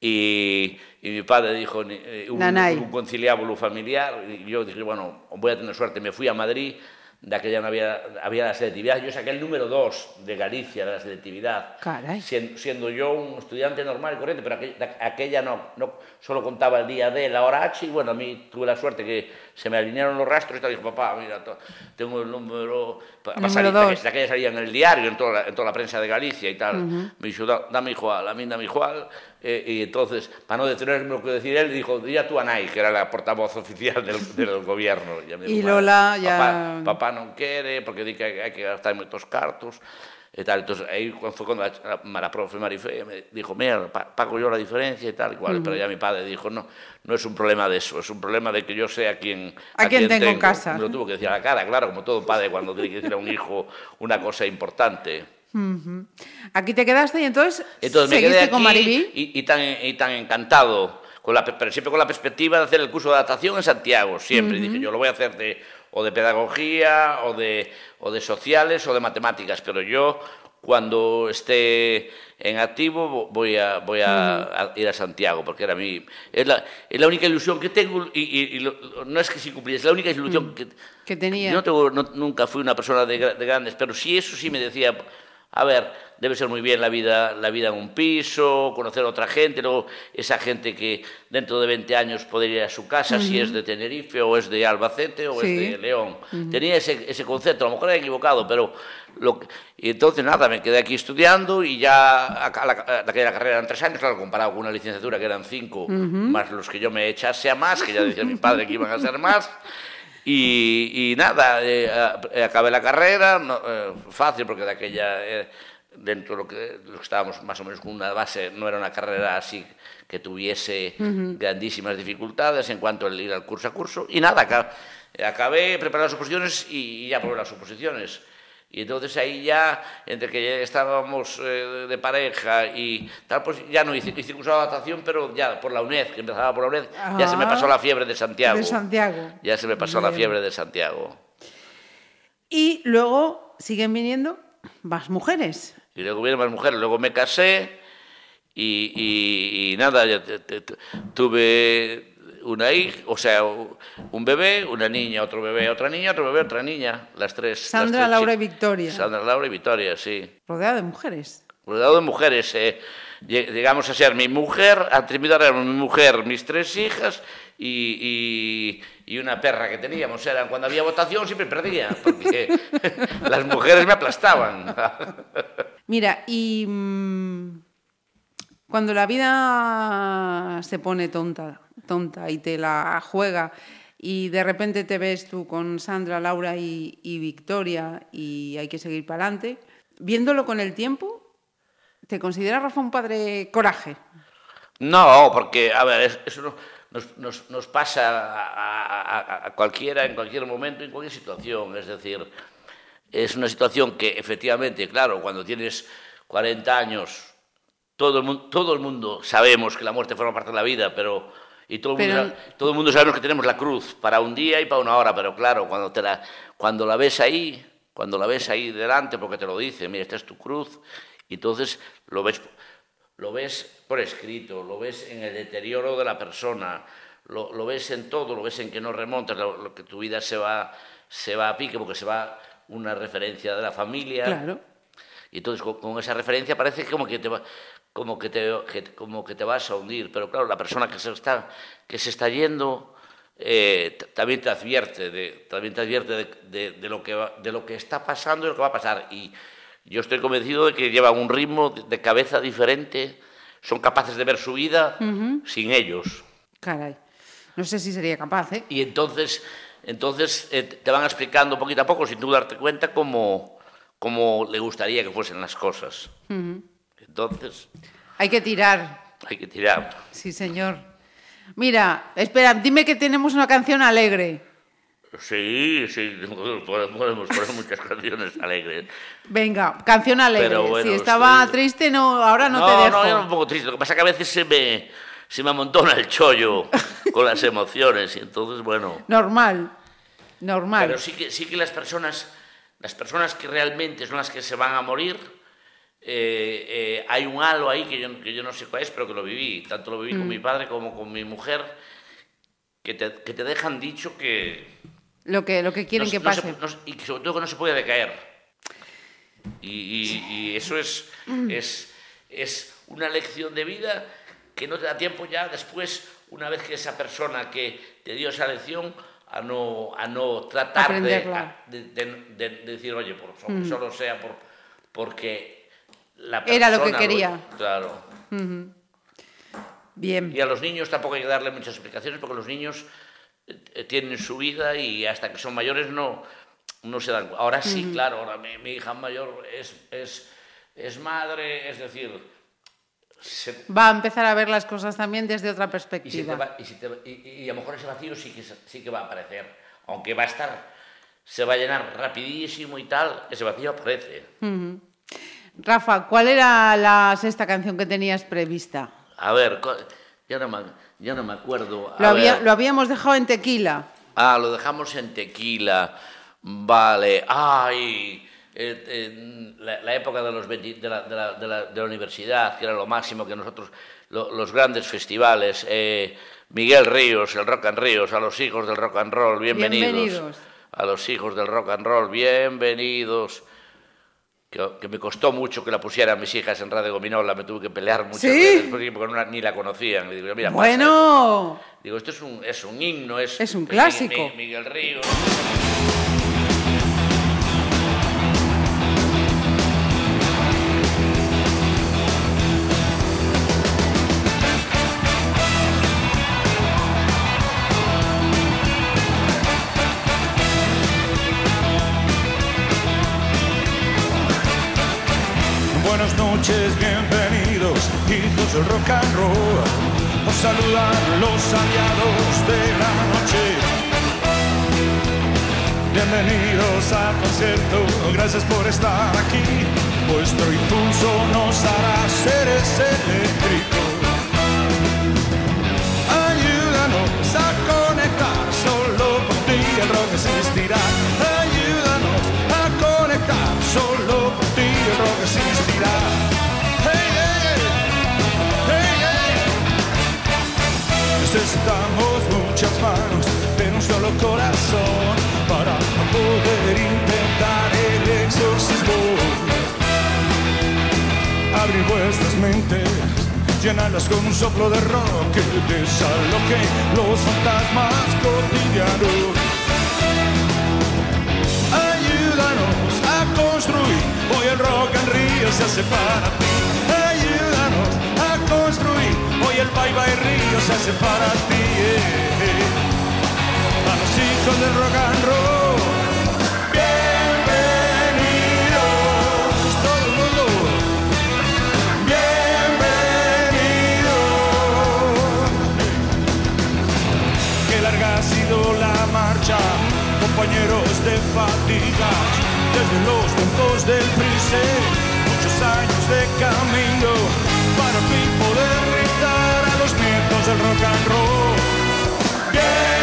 Y, y mi padre dijo, eh, un, un conciliábulo familiar, y yo dije, bueno, voy a tener suerte, me fui a Madrid, de aquella no había, había la selectividad, yo saqué el número 2 de Galicia de la selectividad, Caray. Sien- siendo yo un estudiante normal y corriente, pero aquella, aquella no, no solo contaba el día D, la hora H, y bueno, a mí tuve la suerte que se me alinearon los rastros y tal, dijo, papá, mira, tengo el número... Número dos. de aquella salía en el diario, en toda la, en toda la prensa de Galicia y tal, me dijo, "Da- dame igual, a mí dame igual, eh, y entonces, para no detenerme lo que decir él, dijo, di a tu Anay, que era la portavoz oficial del, del gobierno. Ya me Y Lola "Papá- ya- Papá, papá non quere, porque di que hai que gastar moitos cartos, e tal. Entonces, aí cuando foi cando a, a, a profe Marifé me dijo, mira, pa- pago yo la diferencia y tal, y cual. Pero ya mi padre dijo, no, no es un problema de eso, es un problema de que yo sé a quién, A quién tengo en casa. Me lo tuvo que decir a la cara, claro, como todo padre cuando tiene que decir a un hijo una cosa importante. Ujú. Aquí te quedaste y entonces, Entonces me seguiste quedé aquí con Maribí. y, y tan, y tan encantado, con la, pe- pero siempre con la perspectiva de hacer el curso de adaptación en Santiago, siempre. Dije, yo lo voy a hacer de, o de pedagogía, o de, o de sociales, o de matemáticas, pero yo cuando esté en activo vo- voy a, voy a, a ir a Santiago, porque era mi, es, la, es la única ilusión que tengo, y, y- y lo- no es que sí cumplí, es la única ilusión que, Que tenía. yo no tengo- no- nunca fui una persona de, de grandes, pero sí eso sí me decía, a ver, debe ser muy bien la vida, la vida en un piso, conocer a otra gente, luego esa gente que dentro de 20 años podría ir a su casa, si es de Tenerife o es de Albacete o Sí. es de León. Tenía ese, ese concepto, a lo mejor era equivocado, pero... Lo, que- y entonces nada, me quedé aquí estudiando y ya a- la, a aquella carrera eran tres años, claro, comparado con una licenciatura que eran cinco, más los que yo me echase a más, que ya decía mi padre que iban a ser más. Y, y nada, eh, eh, acabé la carrera, no, eh, fácil porque de aquella, eh, dentro de lo, que, de lo que estábamos más o menos con una base, no era una carrera así que tuviese grandísimas dificultades en cuanto al ir al curso a curso. Y nada, aca- acabé, preparé las oposiciones y, y ya probé las oposiciones. Y entonces ahí ya, entre que ya estábamos eh, de pareja y tal, pues ya no hice, hice curso de adaptación, pero ya por la UNED, que empezaba por la UNED, ya se me Ah, pasó la fiebre de Santiago. de Santiago. Ya se me pasó la fiebre de Santiago. Y luego siguen viniendo más mujeres. Y luego vieron más mujeres, luego me casé y, y- y nada, ya tuve una hija, o sea, un bebé, una niña, otro bebé, otra niña, otro bebé, otra niña, las tres. las Sandra, tres Laura y. Victoria. Sandra, Laura y Victoria, sí. Rodeada de mujeres. rodeado de mujeres. eh, lle- llegamos a ser mi mujer, a terminar mi mujer, mis tres hijas y, y- y una perra que teníamos. Eran, cuando había votación siempre perdía, porque las mujeres me aplastaban. Mira, y mm, cuando la vida se pone tonta, tonta y te la juega y de repente te ves tú con Sandra, Laura y, y Victoria y hay que seguir para adelante, viéndolo con el tiempo, ¿te considera Rafa un padre coraje? No, porque, a ver, es- eso no- nos, nos- nos pasa a- a- a cualquiera, en cualquier momento, en cualquier situación. Es decir, es una situación que efectivamente, claro, cuando tienes 40 años, todo el, mundo, todo el mundo sabemos que la muerte forma parte de la vida, pero... Y todo el, mundo, Pero- sa- todo el mundo sabemos que tenemos la cruz para un día y para una hora, pero claro, cuando, te la, cuando la ves ahí, cuando la ves ahí delante, porque te lo dice, mira, esta es tu cruz, y entonces lo ves, lo ves por escrito, lo ves en el deterioro de la persona, lo, lo ves en todo, lo ves en que no remontas, lo, lo que tu vida se va, se va a pique porque se va una referencia de la familia. Claro. Y entonces con, con esa referencia parece como que te va, como que te, que- como que te vas a hundir. Pero claro, la persona que se está, que se está yendo eh, también te advierte, de, también te advierte de, de- de lo que va- de lo que está pasando y lo que va a pasar. Y yo estoy convencido de que llevan un ritmo de, cabeza diferente, son capaces de ver su vida sin ellos. Caray. No sé si sería capaz, ¿eh? Y entonces, entonces eh, te van explicando poquito a poco, sin tú darte cuenta, cómo, cómo le gustaría que fuesen las cosas. Entonces, Hay que tirar. hay que tirar. Sí, señor. Mira, espera, dime que tenemos una canción alegre. Sí, sí, podemos poner muchas canciones alegres. Venga, canción alegre. Pero bueno, si estaba sí. triste, no, ahora no, no, te dejo. no, yo un poco triste. Lo que pasa es que a veces se me, se me amontona el chollo con las emociones y entonces, bueno... Normal. Normal. Pero sí que, sí que las personas, las personas que realmente son las que se van a morir, eh, eh, hay un halo ahí que yo, que yo no sé cuál es, pero que lo viví. Tanto lo viví con mi padre como con mi mujer, que te, que te dejan dicho que... Lo que, lo que quieren no- que no se- pase. no se- y sobre todo que no se puede decaer. Y, y- y eso es, es, es una lección de vida que no te da tiempo ya después, una vez que esa persona que te dio esa lección, a no, a no tratar de, a- de, de- de- de decir, oye, por, aunque solo sea por, porque la persona... Era lo que quería. Claro. Bien. Y a los niños tampoco hay que darle muchas explicaciones porque los niños eh, tienen su vida y hasta que son mayores no, no se dan Ahora sí, claro, ahora mi, mi hija mayor es, es, es madre, es decir, se- Va a empezar a ver las cosas también desde otra y, perspectiva. va- y te- y- y a lo mejor ese vacío sí que, sí que va a aparecer, aunque va a estar, se va a llenar rapidísimo y tal, ese vacío aparece. Rafa, ¿cuál era la sexta canción que tenías prevista? A ver, ya no me, ya no me acuerdo. Lo, había- lo habíamos dejado en tequila. Ah, lo dejamos en tequila. Vale. Ay, eh, eh, la, la época de, los 20 de, la, de, la, de, la, de la universidad, que era lo máximo que nosotros, lo- los grandes festivales. eh, Miguel Ríos, el Rock and Ríos, a los hijos del rock and roll, bienvenidos. Bienvenidos. A los hijos del rock and roll, bienvenidos. Que, que me costó mucho que la pusieran mis hijas en Radio Gominola, me tuve que pelear muchas ¿Sí? veces porque ni la conocían. Digo, mira, pasa. Bueno, Digo, esto es un, es un himno, es, Es un clásico. Mi- Miguel Ríos. Bienvenidos, hijos del rock and roll. Os saludan los aliados de la noche. Bienvenidos al concierto, gracias por estar aquí. Vuestro impulso nos hará seres eléctricos. Necesitamos muchas manos, pero un solo corazón para poder intentar el exorcismo. vuestras mentes, llenarlas con un soplo de rock que desaloje los fantasmas cotidianos. Ayúdanos a construir, hoy el rock en Río se hace para ti. El bye bye Río se hace para ti. eh. A los hijos del rock and roll, bienvenidos, todo el mundo. Bienvenidos. Qué larga ha sido la marcha, compañeros de fatigas, desde los tiempos del Prise, muchos años de camino, para fin poder gritar rock and roll.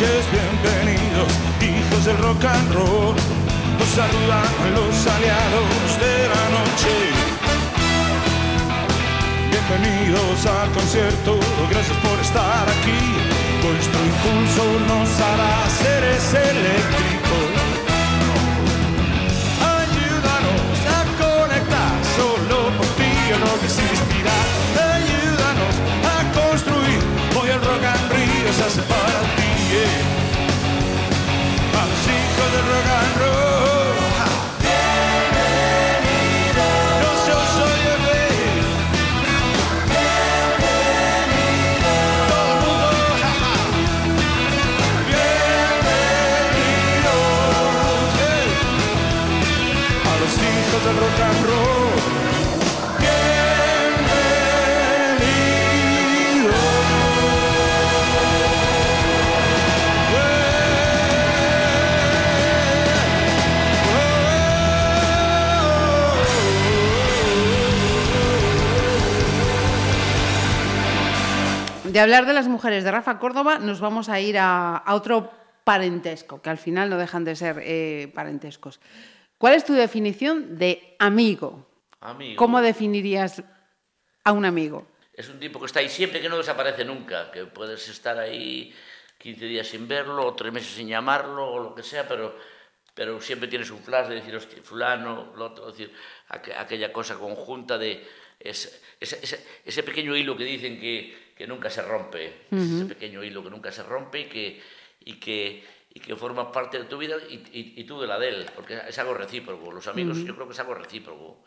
Bienvenidos, hijos del rock and roll. Los saludan los aliados de la noche. Bienvenidos al concierto, gracias por estar aquí. Vuestro impulso nos hará seres eléctricos. Ayúdanos a conectar, solo por ti el rock existirá. De hablar de las mujeres de Rafa Córdoba, nos vamos a ir a, a otro parentesco, que al final no dejan de ser eh, parentescos. ¿Cuál es tu definición de amigo? Amigo. ¿Cómo definirías a un amigo? Es un tipo que está ahí siempre, que no desaparece nunca, que puedes estar ahí 15 días sin verlo, o tres meses sin llamarlo, o lo que sea, pero, pero siempre tienes un flash de decir, hostia, fulano, lo otro, decir, aqu- aquella cosa conjunta de ese, ese, ese- ese pequeño hilo que dicen que, que nunca se rompe, ese pequeño hilo que nunca se rompe y que, y que, y que forma parte de tu vida y, y- y tú de la de él, porque es algo recíproco. Los amigos yo creo que es algo recíproco.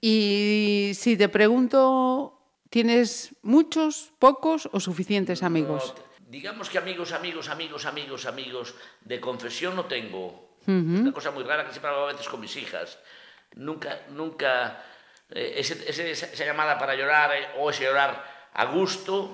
Y si te pregunto, ¿tienes muchos, pocos o suficientes amigos? No, digamos que amigos, amigos, amigos, amigos, amigos de confesión no tengo. Es una cosa muy rara que siempre hago a veces con mis hijas. Nunca, nunca, eh, ese- ese- esa, esa llamada para llorar eh, o ese llorar a gusto,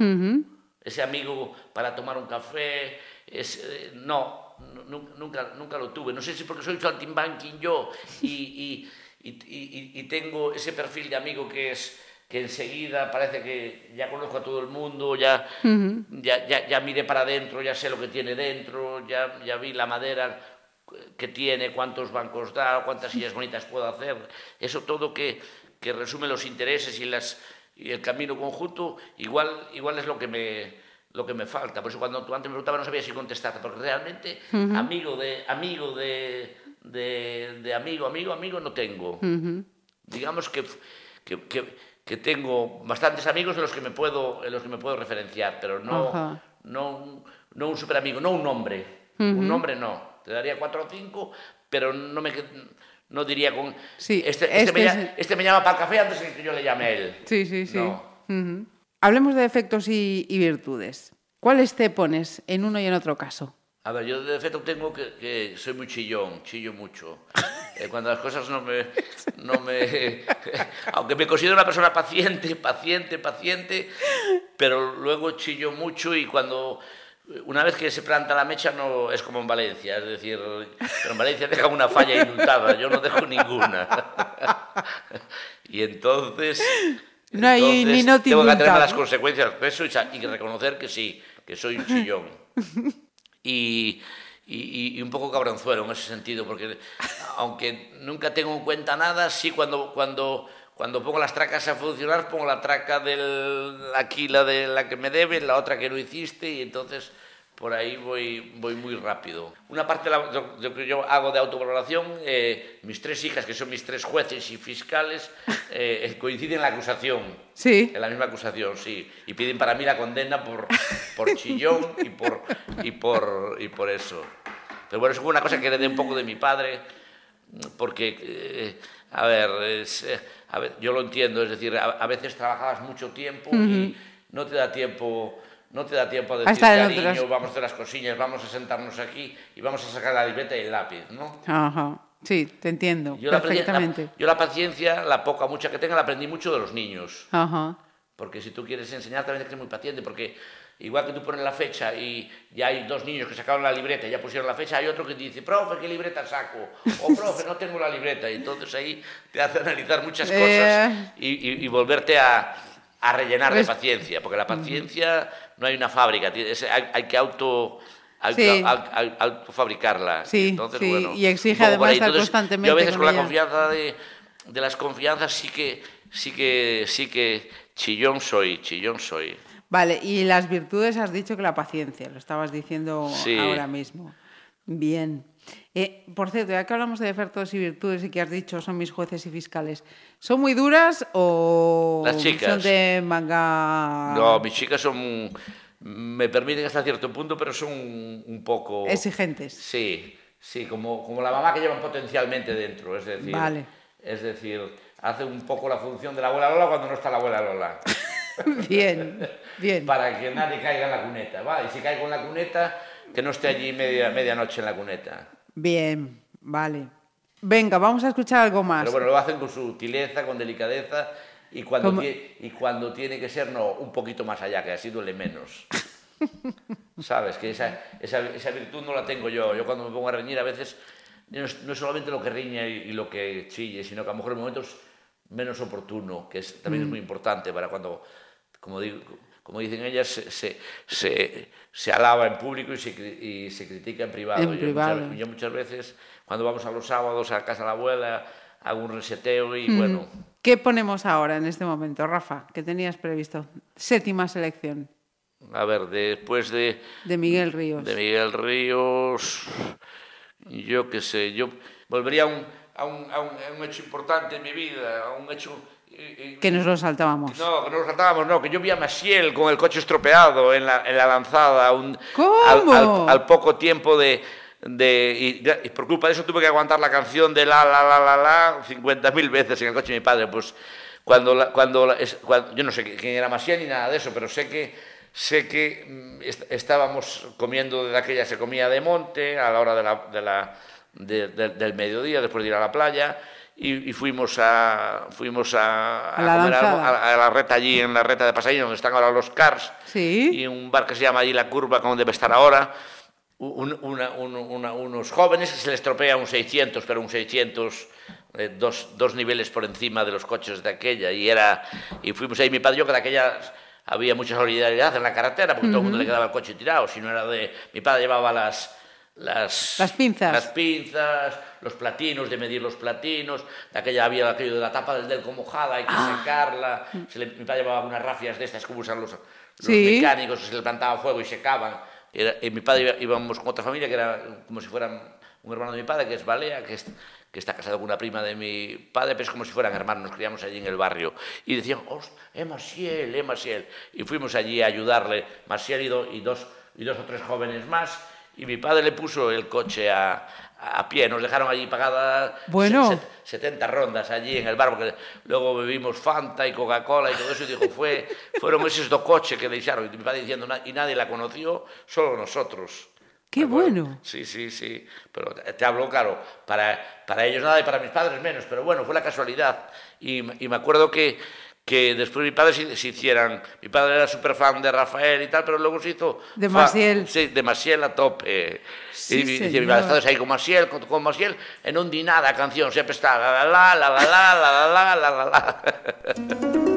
ese amigo para tomar un café, es, eh, no, nu- nunca, nunca lo tuve. No sé si porque soy saltimbanking yo y, y, y, y- y tengo ese perfil de amigo que es que enseguida parece que ya conozco a todo el mundo, ya, ya, ya, ya miré para adentro, ya sé lo que tiene dentro, ya, ya vi la madera que tiene, cuántos bancos da, cuántas sillas bonitas puedo hacer. Eso todo que, que resume los intereses y, las, y el camino conjunto, igual, igual es lo que me, lo que me falta. Por eso cuando tú antes me preguntabas no sabía si contestarte, porque realmente amigo de amigo de, de, de amigo, amigo, amigo no tengo. Digamos que, que, que- que tengo bastantes amigos en los que me puedo, en los que me puedo referenciar, pero no, Ajá. no, un- no un super amigo, no un nombre. Un nombre no. Te daría cuatro o cinco, pero no me no diría con Sí, este, este, este me, es- lla- este me llama para el café antes de que yo le llame a él. Sí, sí, sí. No. Hablemos de defectos y, y virtudes. ¿Cuáles te pones en uno y en otro caso? A ver, yo de defecto tengo que, que soy muy chillón, chillo mucho. Eh, cuando las cosas no me, no me... Aunque me considero una persona paciente, paciente, paciente, pero luego chillo mucho y cuando... Una vez que se planta la mecha no es como en Valencia, es decir, pero en Valencia deja una falla indultada, yo no dejo ninguna. Y entonces... No hay entonces minuto Tengo que indultado, las ¿no? consecuencias de eso y, y reconocer que sí, que soy un chillón. y, y- y un poco cabronzuelo en ese sentido, porque aunque nunca tengo en cuenta nada, sí cuando, cuando, cuando pongo las tracas a funcionar, pongo la traca del, aquí, la de la que me debe, la otra que no hiciste, y entonces por ahí voy, voy muy rápido. Una parte de lo, lo que yo hago de autovaloración, eh, mis tres hijas, que son mis tres jueces y fiscales, eh, coinciden en la acusación. Sí. En la misma acusación, sí. Y piden para mí la condena por, por chillón y por, y, por, y por eso. Pero bueno, eso fue una cosa que heredé un poco de mi padre, porque, eh, a ver, es, eh, a ver, yo lo entiendo, es decir, a, a veces trabajabas mucho tiempo y no te da tiempo... No te da tiempo a decir, cariño, otras- vamos a hacer las cosillas, vamos a sentarnos aquí y vamos a sacar la libreta y el lápiz, ¿no? Ajá. Sí, te entiendo Yo la, aprendí- la- perfectamente. yo la paciencia, la poca mucha que tenga, la aprendí mucho de los niños. Ajá. Porque si tú quieres enseñar, también tienes que ser muy paciente, porque igual que tú pones la fecha y ya hay dos niños que sacaron la libreta y ya pusieron la fecha, hay otro que dice, profe, ¿qué libreta saco? O profe, no tengo la libreta. Y entonces ahí te hace analizar muchas cosas Eh. y, y- y volverte a, a rellenar de Res- paciencia, porque la paciencia no hay una fábrica, es- hay, hay que auto... Sí. autofabricarla. Sí, Entonces, sí, bueno, y exige además estar Entonces, constantemente Yo a veces con con la confianza de, de las confianzas sí que, sí que, sí que chillón soy, chillón soy. Vale, y las virtudes has dicho que la paciencia, lo estabas diciendo Sí. ahora mismo. Bien. Eh, por cierto, ya que hablamos de defectos y virtudes y que has dicho son mis jueces y fiscales, ¿son muy duras o Las chicas. son de manga No, mis chicas son. Me permiten hasta cierto punto, pero son un, poco. exigentes? Sí, sí, como, como la mamá que llevan potencialmente dentro. Es decir, Vale. es decir, hace un poco la función de la abuela Lola cuando no está la abuela Lola. Bien, bien. Para que nadie caiga en la cuneta. ¿va? Y si caigo en la cuneta, que no esté allí media, medianoche en la cuneta. Bien, vale. Venga, vamos a escuchar algo más. Pero bueno, lo hacen con sutileza, con delicadeza y cuando, Como- tie- y cuando tiene que ser, no, un poquito más allá, que así duele menos. ¿Sabes? Que esa, esa, esa virtud no la tengo yo. Yo cuando me pongo a reñir a veces no es, no es solamente lo que riñe y, y lo que chille, sino que a lo mejor en momentos menos oportuno, que es, también Mm. es muy importante para cuando, como, digo, como dicen ellas, se, se, se, se alaba en público y se, y se critica en privado. En yo, privado. Muchas, yo muchas veces, cuando vamos a los sábados a casa de la abuela, hago un reseteo y Mm. bueno, ¿Qué ponemos ahora en este momento, Rafa? ¿Qué tenías previsto? Séptima selección a ver, después de, de Miguel Ríos. de Miguel Ríos, yo qué sé, yo volvería a un, a un, a un, a un hecho importante en mi vida, a un hecho... eh, Que nos lo saltábamos. No, que no nos saltábamos, no, que yo vi a Maciel con el coche estropeado en la, en la lanzada un, ¿Cómo? Al, al- al poco tiempo de... de y, y por culpa de eso tuve que aguantar la canción de la, la, la, la, la 50.000 veces en el coche de mi padre. Pues cuando, la- cuando, la- cuando- yo no sé quién era Maciel ni nada de eso, pero sé que sé que mm, est- estábamos comiendo de aquella, se comía de monte a la hora de la, de la- de- de- del mediodía, después de ir a la playa, y, y fuimos a fuimos a, A la comer a, a la reta allí en la reta de Pasaín, donde están ahora los cars, Sí. y un bar que se llama allí La Curva, como debe estar ahora, un- una- un- una- unos jóvenes que se les estropea un 600, pero un 600 eh, dos, dos niveles por encima de los coches de aquella, y era y fuimos ahí. Mi padre y yo, que de aquella había mucha solidaridad en la carretera, porque todo el mundo le quedaba el coche tirado, si no era de... Mi padre llevaba las... Las, Las pinzas. las pinzas, los platinos, de medir los platinos, de aquella había aquello de la tapa del delco mojada, hay que Ah. secarla, se le- mi padre llevaba unas rafias de estas como usan los, los Sí. mecánicos, se le plantaba fuego y secaban. Era- y mi padre iba- íbamos con otra familia que era como si fueran un hermano de mi padre, que es Balea, que, es- que está casado con una prima de mi padre, pero es como si fueran hermanos, nos criamos allí en el barrio. Y decían, "Host, es Maciel, es Maciel. Y fuimos allí a ayudarle, Maciel y, do- y dos, y dos o tres jóvenes más, y mi padre le puso el coche a, a pie, nos dejaron allí pagadas Bueno. se- se- 70 rondas allí en el bar, porque luego bebimos Fanta y Coca-Cola y todo eso, y dijo, fue, fueron esos dos coches que le hicieron, y mi padre diciendo, "Na- y nadie la conoció, solo nosotros. Qué bueno. Sí, sí, sí. Pero te hablo, claro, para, para ellos nada y para mis padres menos. Pero bueno, fue la casualidad. Y, y me acuerdo que, que despois mi padre se, se hicieran, mi padre era super fan de Rafael y tal, pero logo se hizo de Maciel, fa, sí, de Maciel a tope. Sí, e dicía, mi padre está aí con Maciel, con, con Maciel, e non di nada a canción, sempre está la la la la la la la la la la.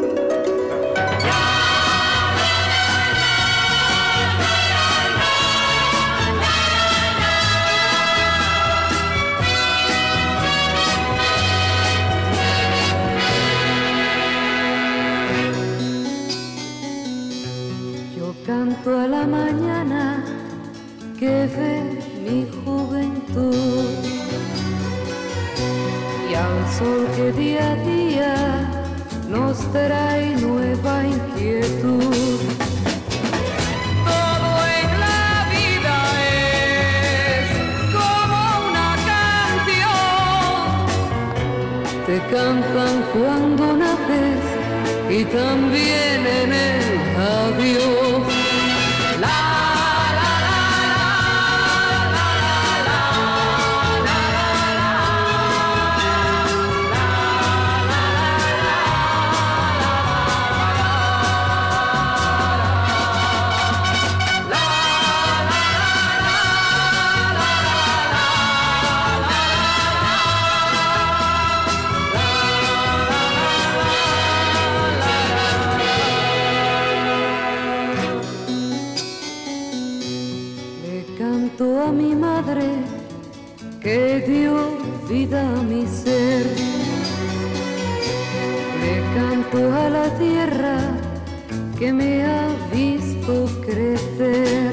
Canto a la mañana que ve mi juventud y al sol que día a día nos trae nueva inquietud. Todo en la vida es como una canción. Te cantan cuando naces y también en el Le canto a la tierra que me ha visto crecer.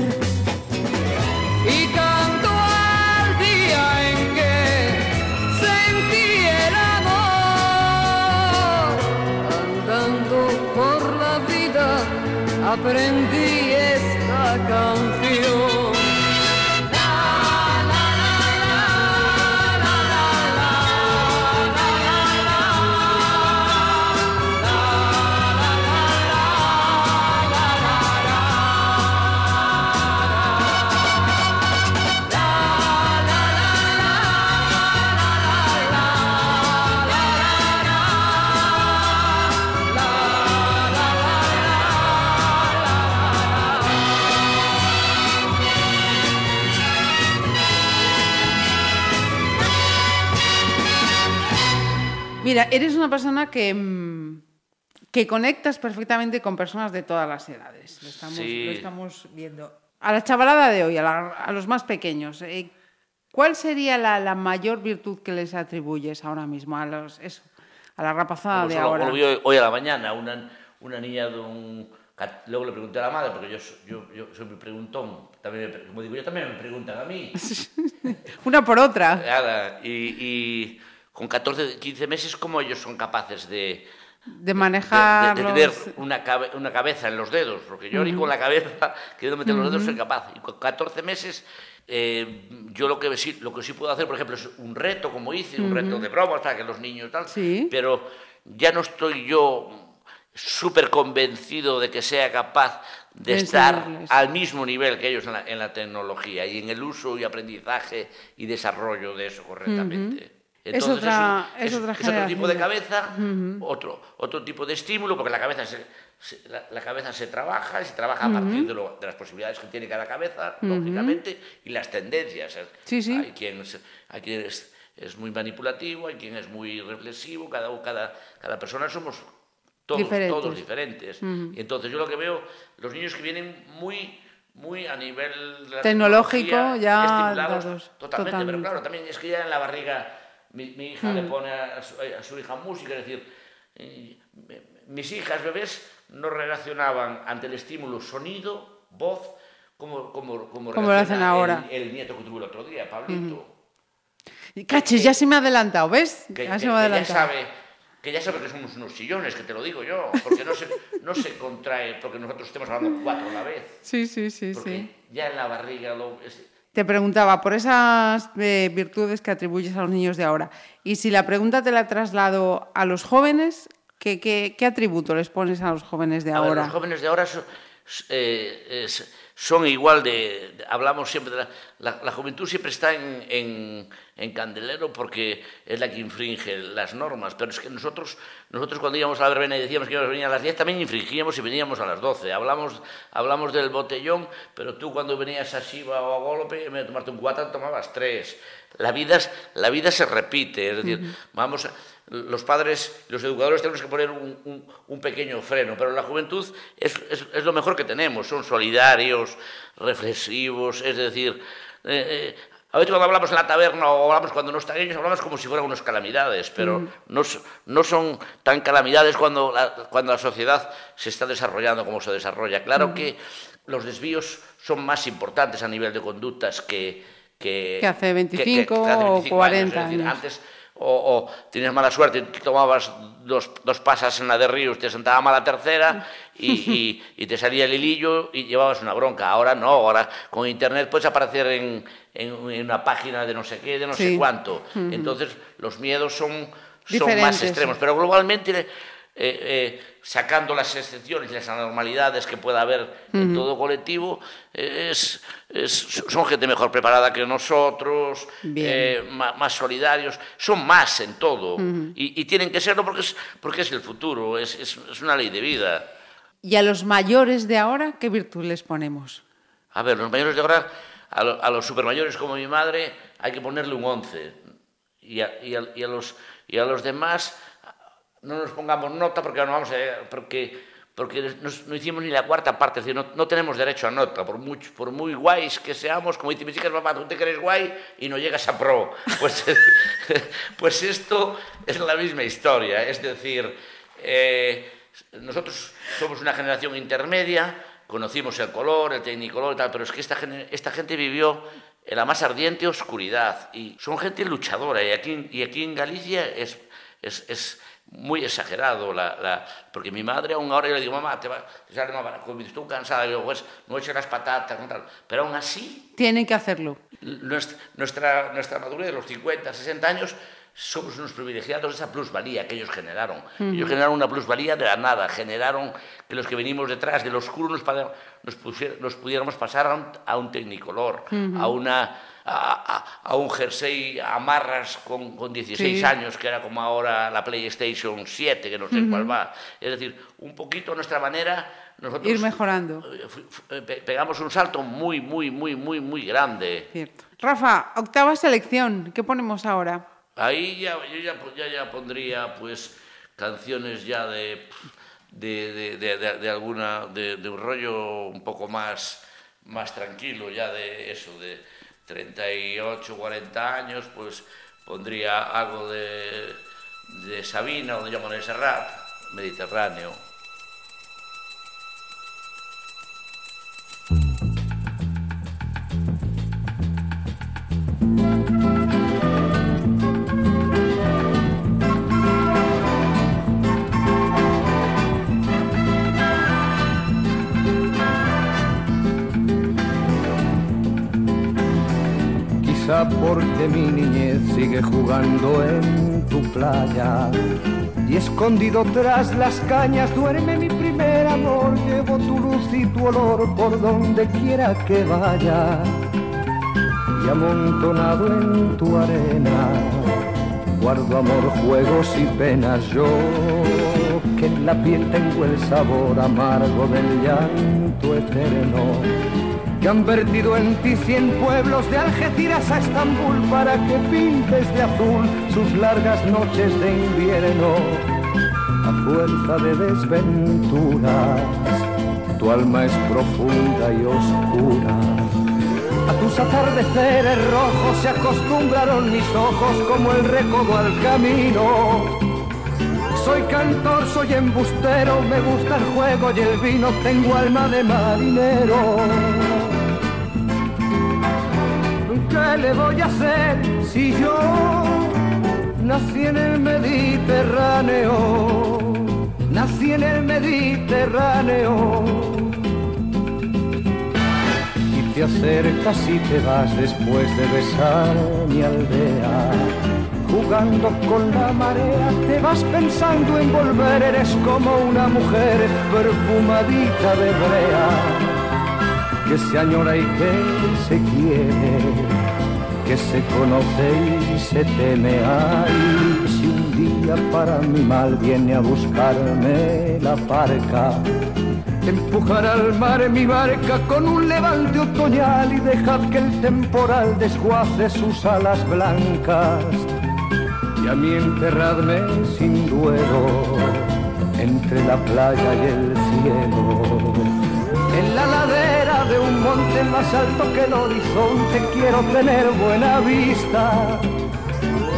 Y canto al día en que sentí el amor. Andando por la vida aprendí esta canción. Mira, eres una persona que, mm, que conectas perfectamente con personas de todas las edades. Lo estamos, Sí. lo estamos viendo. A la chavalada de hoy, a, la- a los más pequeños, eh, ¿cuál sería la, la mayor virtud que les atribuyes ahora mismo a los eso, a la rapazada Como de ahora? hoy, hoy a la mañana, una, una niña de un... Luego le pregunté a la madre, porque yo, yo, yo soy muy preguntón, también me como digo yo, también me preguntan a mí. Una por otra. Nada, y, y con 14, 15 meses, ¿cómo ellos son capaces de, manejar. de tener una, cabe- una cabeza en los dedos? Porque yo ni con la cabeza, queriendo meter los dedos, soy capaz. Y con 14 meses, eh, yo lo que, sí, lo que sí puedo hacer, por ejemplo, es un reto, como hice, un reto de bromas para que los niños tal, Sí. pero ya no estoy yo súper convencido de que sea capaz de De estar enseñarles. al mismo nivel que ellos en la, en la tecnología y en el uso y aprendizaje y desarrollo de eso correctamente. Es otra- un- es otra otro tipo de cabeza, otro, otro tipo de estímulo, porque la cabeza se, se- la, la cabeza se trabaja, y se trabaja a partir de, lo- de las posibilidades que tiene cada cabeza, lógicamente, y las tendencias. Sí, sí. Hay quien, es, hay quien es, es muy manipulativo, hay quien es muy reflexivo, cada, cada, cada persona somos todos, Diferentes. todos diferentes. Y entonces yo lo que veo, los niños que vienen muy muy a nivel de la Tecnológico, ya estimulados dados, totalmente, pero totalmente. claro, también es que ya en la barriga mi, mi hija Mm. le pone a su, a su hija música, es decir, eh, mis hijas bebés no relacionaban ante el estímulo sonido, voz, como, como, como, Como lo hacen ahora. El, el nieto que tuve el otro día, Pablito. Y Cachis, ya se me ha adelantado, ¿ves? que, ya se me ha que ya adelantado. sabe que ya sabe que somos unos sillones, que te lo digo yo, porque no se, no se contrae porque nosotros estemos hablando cuatro a la vez, Sí, sí, sí, porque sí. ya en la barriga lo, es- Te preguntaba por esas eh, virtudes que atribuyes a los niños de ahora. Y si la pregunta te la traslado a los jóvenes, ¿qué, qué, qué atributo les pones a los jóvenes de A ver, ahora? los jóvenes de ahora eh, es- son igual de, de- hablamos siempre de la, la, la juventud siempre está en, en, en candelero porque es la que infringe las normas, pero es que nosotros, nosotros cuando íbamos a la verbena y decíamos que íbamos a venir a las 10, también infringíamos y veníamos a las 12. Hablamos, hablamos del botellón, pero tú cuando venías a Shiva o a Golope, en vez de tomarte un 4, tomabas 3. La vida, la vida se repite, es decir, vamos a- los padres, los educadores tenemos que poner un, un- un pequeño freno, pero la juventud es, es- es lo mejor que tenemos, son solidarios, reflexivos, es decir, eh, eh, a veces cuando hablamos en la taberna o hablamos cuando no están ellos, hablamos como si fueran unas calamidades, pero no, s- no son tan calamidades cuando la, cuando la sociedad se está desarrollando como se desarrolla. Claro que los desvíos son más importantes a nivel de conductas que... Que, Que hace 25 o 40 Es decir, años. antes o, o tenías mala suerte, te tomabas dos, dos pasas en la de Ríos, te sentaba mal la tercera y, y- y te salía el hilillo y llevabas una bronca. Ahora no, ahora con internet puedes aparecer en, en- una página de no sé qué, de no Sí. sé cuánto. Entonces los miedos son, son más extremos, pero globalmente... eh, eh, sacando las excepciones y las anormalidades que pueda haber en todo colectivo, es, es- son gente mejor preparada que nosotros, eh, más solidarios, son más en todo. Y, y tienen que serlo porque es, porque es el futuro, es, es- es una ley de vida. Y a los mayores de ahora, ¿qué virtud les ponemos? A ver, los mayores de ahora, a, lo- a los supermayores como mi madre, hay que ponerle un 11 y a, y a- y a los, y a los demás no nos pongamos nota porque no vamos a, porque porque nos- no hicimos ni la cuarta parte, es decir, no, no tenemos derecho a nota, por muy, por muy guays que seamos, como dice mis hijas, papá, tú te crees guay y no llegas a pro. Pues, pues esto es la misma historia, es decir, eh, nosotros somos una generación intermedia, conocimos el color, el tecnicolor y tal, pero es que esta, esta gente vivió en la más ardiente oscuridad y son gente luchadora y aquí, y aquí en Galicia es, es, es muy exagerado, la, la- porque mi madre aún ahora yo le digo, mamá, te va, sale mal, estoy cansada, yo, pues no eches las patatas, no pero aún así Tienen que hacerlo. nuestra, nuestra, nuestra madurez de los 50, 60 años, somos unos privilegiados de esa plusvalía que ellos generaron. Ellos generaron una plusvalía de la nada, generaron que los que venimos detrás del oscuro nos, nos, pusier- nos pudiéramos pasar a un, a un tecnicolor, a, una, a, a- a un jersey a amarras con, con 16 Sí. años, que era como ahora la PlayStation 7, que no sé cuál va. Es decir, un poquito a nuestra manera... Nosotros, Ir mejorando. eh, eh, pe- pegamos un salto muy, muy, muy, muy, muy grande. Cierto. Rafa, octava selección. ¿Qué ponemos ahora? Ahí ya, yo ya, ya, ya pondría pues canciones ya de, de, de, de- alguna, de un rollo un poco más, más tranquilo, ya de eso, de 38, 40 años, pues pondría algo de, de Sabina o de Joan Serrat, Mediterráneo. Porque mi niñez sigue jugando en tu playa y escondido tras las cañas duerme mi primer amor. Llevo tu luz y tu olor por donde quiera que vaya y amontonado en tu arena guardo amor, juegos y penas. Yo que en la piel tengo el sabor amargo del llanto eterno que han vertido en ti cien pueblos de Algeciras a Estambul para que pintes de azul sus largas noches de invierno. A fuerza de desventuras, tu alma es profunda y oscura. A tus atardeceres rojos se acostumbraron mis ojos como el recodo al camino. Soy cantor, soy embustero, me gusta el juego y el vino, tengo alma de marinero. ¿Qué le voy a hacer si yo nací en el Mediterráneo? Nací en el Mediterráneo. Y te acercas y te vas después de besar mi aldea. Jugando con la marea, te vas pensando en volver, eres como una mujer perfumadita de brea que se añora y que se quiere, que se conoce y se teme. Ay, si un día para mi mal viene a buscarme la parca, empujar al mar mi barca con un levante otoñal y dejad que el temporal desguace sus alas blancas y a mí enterradme sin duelo entre la playa y el cielo. En la ladera de un monte más alto que el horizonte quiero tener buena vista.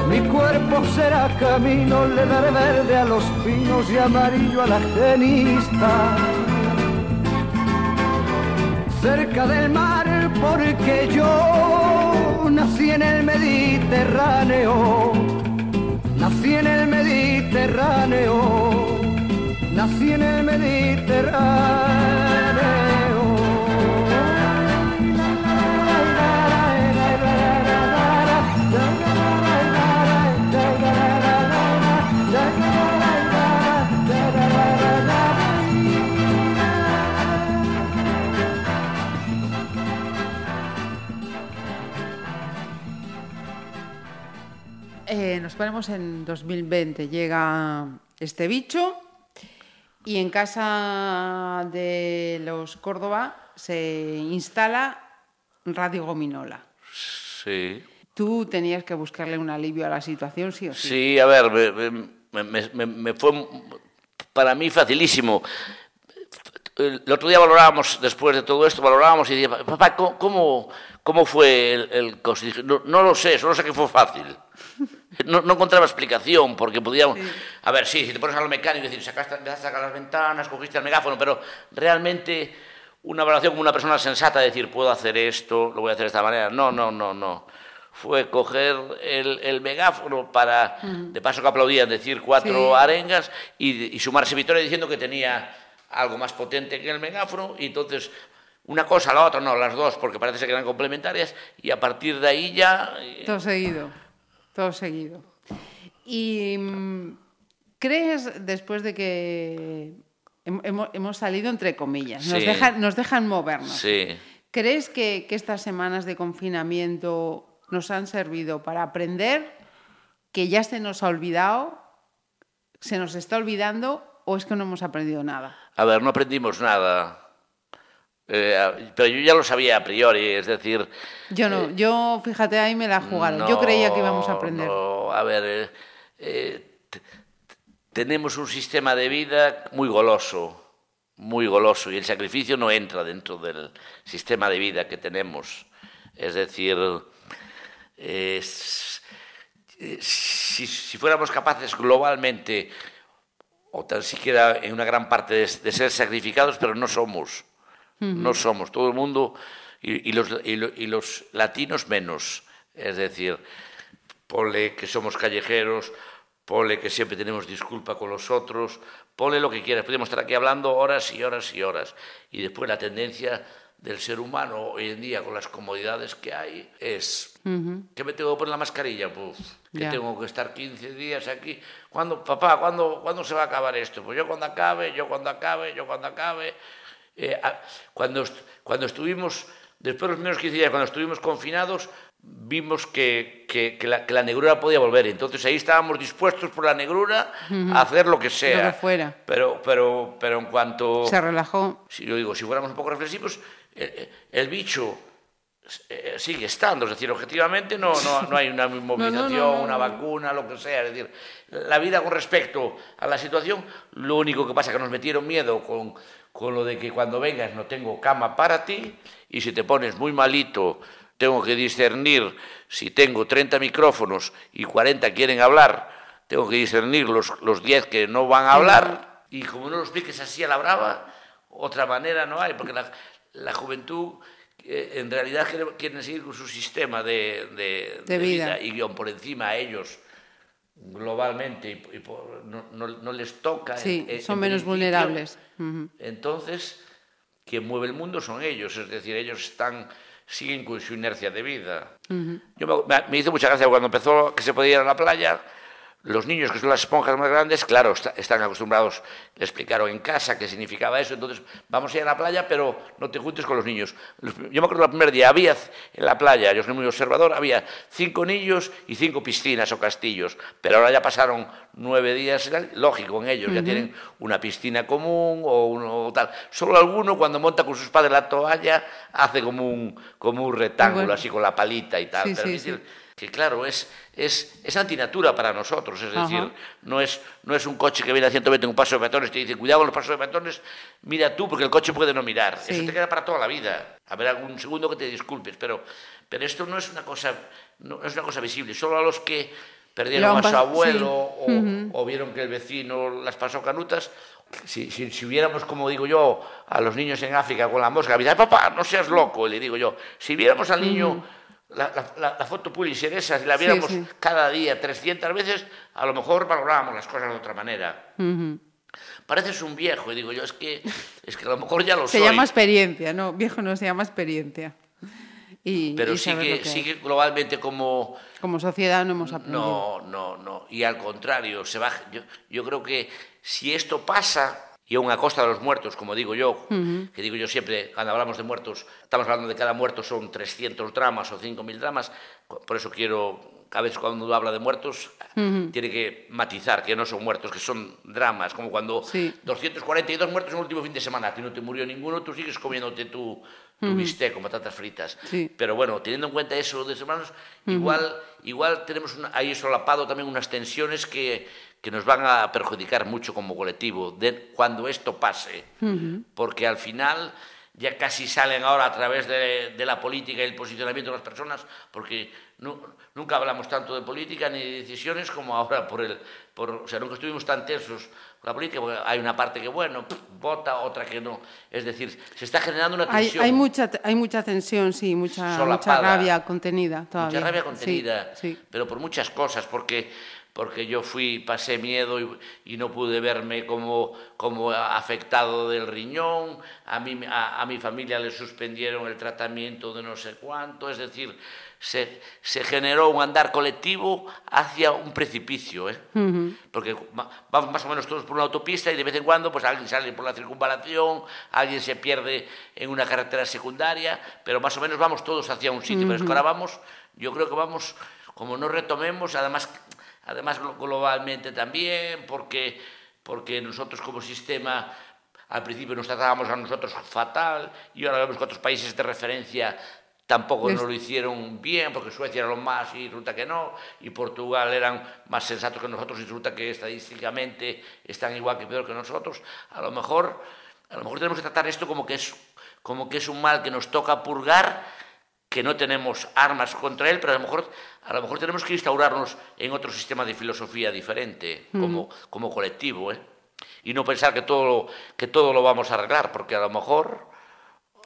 Mi cuerpo será camino, le daré verde a los pinos y amarillo a la genista. Cerca del mar porque yo nací en el Mediterráneo Nací en el Mediterráneo, nací en el Mediterráneo. Nos ponemos en 2020, llega este bicho y en casa de los Córdoba se instala Radio Gominola. Sí. Tú tenías que buscarle un alivio a la situación, sí o sí. Sí, a ver, me, me- me- me- fue para mí facilísimo. El otro día valorábamos, después de todo esto, valorábamos y decía, papá, ¿cómo, cómo, fue el, el cos-?" Dije, no, no lo sé, solo sé que fue fácil. No, no encontraba explicación, porque podíamos... A ver, sí, si te pones a lo mecánico y decir, sacaste, empezaste a sacar las ventanas, cogiste el megáfono, pero realmente una valoración como una persona sensata, decir, puedo hacer esto, lo voy a hacer de esta manera. No, no, no, no. Fue coger el, el megáfono para, de paso que aplaudían, decir cuatro Sí. arengas y, y sumarse victoria diciendo que tenía algo más potente que el megáfono y entonces una cosa, la otra, no, las dos, porque parece que eran complementarias y a partir de ahí ya... eh, Todo seguido, todo seguido. ¿Y mm, crees, después de que hem- hemo- hemos, salido entre comillas, nos, dejan, nos dejan movernos, Sí. ¿crees que, que estas semanas de confinamiento nos han servido para aprender que ya se nos ha olvidado, se nos está olvidando o es que no hemos aprendido nada? A ver, no aprendimos nada. Eh, pero yo ya lo sabía a priori, es decir... Yo no, yo fíjate ahí me la jugaron, yo no, creía que íbamos a aprender. no, a ver, eh, eh, tenemos un sistema de vida muy goloso, muy goloso, y el sacrificio no entra dentro del sistema de vida que tenemos. Es decir, eh, si, si fuéramos capaces globalmente, o tan siquiera en una gran parte, de, de ser sacrificados, pero no somos. No somos. Todo el mundo, y, y los, y lo- y los latinos menos. Es decir, ponle que somos callejeros, ponle que siempre tenemos disculpa con los otros, ponle lo que quieras. Podemos estar aquí hablando horas y horas y horas. Y después la tendencia del ser humano hoy en día, con las comodidades que hay, es que me tengo que poner la mascarilla, pues que tengo que estar 15 días aquí. ¿Cuándo, papá, ¿cuándo, ¿cuándo se va a acabar esto? Pues yo cuando acabe, yo cuando acabe, yo cuando acabe. Eh, a- cuando, cuando estuvimos, después de los primeros 15 días, cuando estuvimos confinados, vimos que, que- que la, que la negrura podía volver. Entonces ahí estábamos dispuestos por la negrura a hacer lo que sea. Lo que fuera. Pero, pero, pero en cuanto... Se relajó. Si yo digo, si fuéramos un poco reflexivos, el, el bicho eh, sigue estando, es decir, objetivamente no, no, no hay una movilización, no, no, una vacuna, lo que sea, es decir, la vida con respecto a la situación, lo único que pasa es que nos metieron miedo con, con lo de que cuando vengas no tengo cama para ti y si te pones muy malito tengo que discernir si tengo 30 micrófonos y 40 quieren hablar, tengo que discernir los, los 10 que no van a hablar y como no lo expliques así a la brava, otra manera no hay, porque la, la juventud eh, en realidad quiere- quieren seguir con su sistema de, de- De vida. y guion por encima a ellos globalmente e por, no, no, no les toca sí, en, son en menos vulnerables uh -huh. entonces quien mueve el mundo son ellos es decir ellos están siguen con su inercia de vida uh -huh. yo me, me hizo mucha gracia cuando empezó que se podía ir a la playa Los niños, que son las esponjas más grandes, claro, está- están acostumbrados, le explicaron en casa qué significaba eso, entonces vamos a ir a la playa, pero no te juntes con los niños. Yo me acuerdo el primer día, había en la playa, yo soy muy observador, había cinco niños y cinco piscinas o castillos, pero ahora ya pasaron nueve días, lógico, en ellos ya tienen una piscina común o uno tal. Solo alguno cuando monta con sus padres la toalla hace como un, como un rectángulo, Bueno. así con la palita y tal. Sí, pero sí. Que claro, es, es, es antinatura para nosotros, es decir, no es, no es un coche que viene a 120 en un paso de peatones y te dice, cuidado con los pasos de peatones, mira tú, porque el coche puede no mirar. Sí. Eso te queda para toda la vida. Habrá algún segundo que te disculpes, pero, pero esto no es una cosa, no es una cosa visible, solo a los que perdieron a su abuelo sí. o, o vieron que el vecino las pasó canutas. Si, si, si viéramos, como digo yo, a los niños en África con la mosca, me papá, no seas loco, y le digo yo, si viéramos al niño, la, la, la foto Pulitzer esa, si la Sí, viéramos sí. cada día 300 veces, a lo mejor valorábamos las cosas de otra manera. Ujú. Pareces un viejo, y digo yo, es que, es que a lo mejor ya lo Se soy. llama experiencia, ¿no? Viejo no se llama experiencia. Y, pero y sí que, que sí que globalmente como, Como sociedad no hemos aprendido. No, no, no. Y al contrario, se baja. Yo, yo creo que si esto pasa, y aún a costa de los muertos, como digo yo, que digo yo siempre, cuando hablamos de muertos, estamos hablando de cada muerto son 300 dramas o 5.000 dramas, por eso quiero, cada vez cuando uno habla de muertos, tiene que matizar que no son muertos, que son dramas, como cuando Sí. 242 muertos en el último fin de semana, a ti no te murió ninguno, tú sigues comiéndote tu, tu bistec con patatas fritas. Sí. Pero bueno, teniendo en cuenta eso de hermanos, igual, igual tenemos una- ahí solapado también unas tensiones que, que nos van a perjudicar mucho como colectivo de, cuando esto pase. Porque al final ya casi salen ahora a través de, de la política y el posicionamiento de las personas, porque nu- nunca hablamos tanto de política ni de decisiones como ahora por el... Por, o sea, nunca estuvimos tan tensos con la política, porque hay una parte que, bueno, pff, vota, otra que no. Es decir, se está generando una Hay, tensión. hay, mucha, hay mucha tensión, sí, mucha, mucha rabia contenida todavía. Mucha rabia Sí, contenida, Sí, pero por muchas cosas, porque, porque yo fui, pasé miedo y, y no pude verme como, como afectado del riñón, a, mí, a, a mi familia le suspendieron el tratamiento de no sé cuánto, es decir, se, se generó un andar colectivo hacia un precipicio, ¿eh? porque va- vamos más o menos todos por una autopista y de vez en cuando pues alguien sale por la circunvalación, alguien se pierde en una carretera secundaria, pero más o menos vamos todos hacia un sitio, pero es que ahora vamos, yo creo que vamos, como no retomemos, además, además glo- globalmente también, porque, porque nosotros como sistema al principio nos tratábamos a nosotros fatal y ahora vemos que otros países de referencia tampoco nos lo hicieron bien, porque Suecia era lo más y resulta que no, y Portugal eran más sensatos que nosotros y resulta que estadísticamente están igual que peor que nosotros. A lo mejor, a lo mejor tenemos que tratar esto como que es, como que es un mal que nos toca purgar, que no tenemos armas contra él, pero a lo mejor, a lo mejor tenemos que instaurarnos en otro sistema de filosofía diferente, como, como colectivo, ¿eh? y no pensar que todo, que todo lo vamos a arreglar, porque a lo mejor...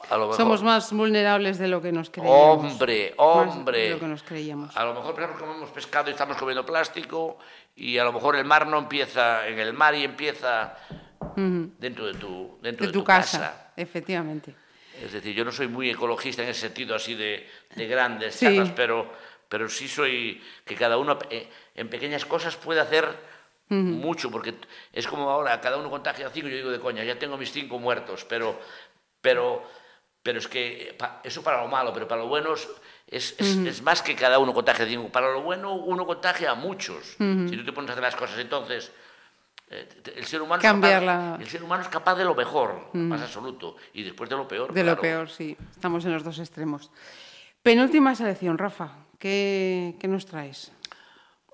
A lo mejor Somos más vulnerables de lo que nos creíamos. Hombre, hombre. de lo que nos creíamos. A lo mejor pensamos que comemos pescado y estamos comiendo plástico y a lo mejor el mar no empieza en el mar y empieza dentro de tu, dentro De tu casa, efectivamente. Es decir, yo no soy muy ecologista en ese sentido así de, de grandes Sí. charlas, pero, pero sí soy que cada uno eh, en pequeñas cosas puede hacer mucho, porque es como ahora, cada uno contagia cinco, yo digo de coña, ya tengo mis cinco muertos, pero, pero, pero es que eso para lo malo, pero para lo bueno es, es, más que cada uno contagia cinco, para lo bueno uno contagia a muchos. Si tú te pones a hacer las cosas, entonces eh, el ser humano es Cambiar capaz- la- el ser humano es capaz de lo mejor, más absoluto, y después de lo peor. De lo peor, sí. Estamos en los dos extremos. Penúltima selección, Rafa. ¿Qué, qué nos traes?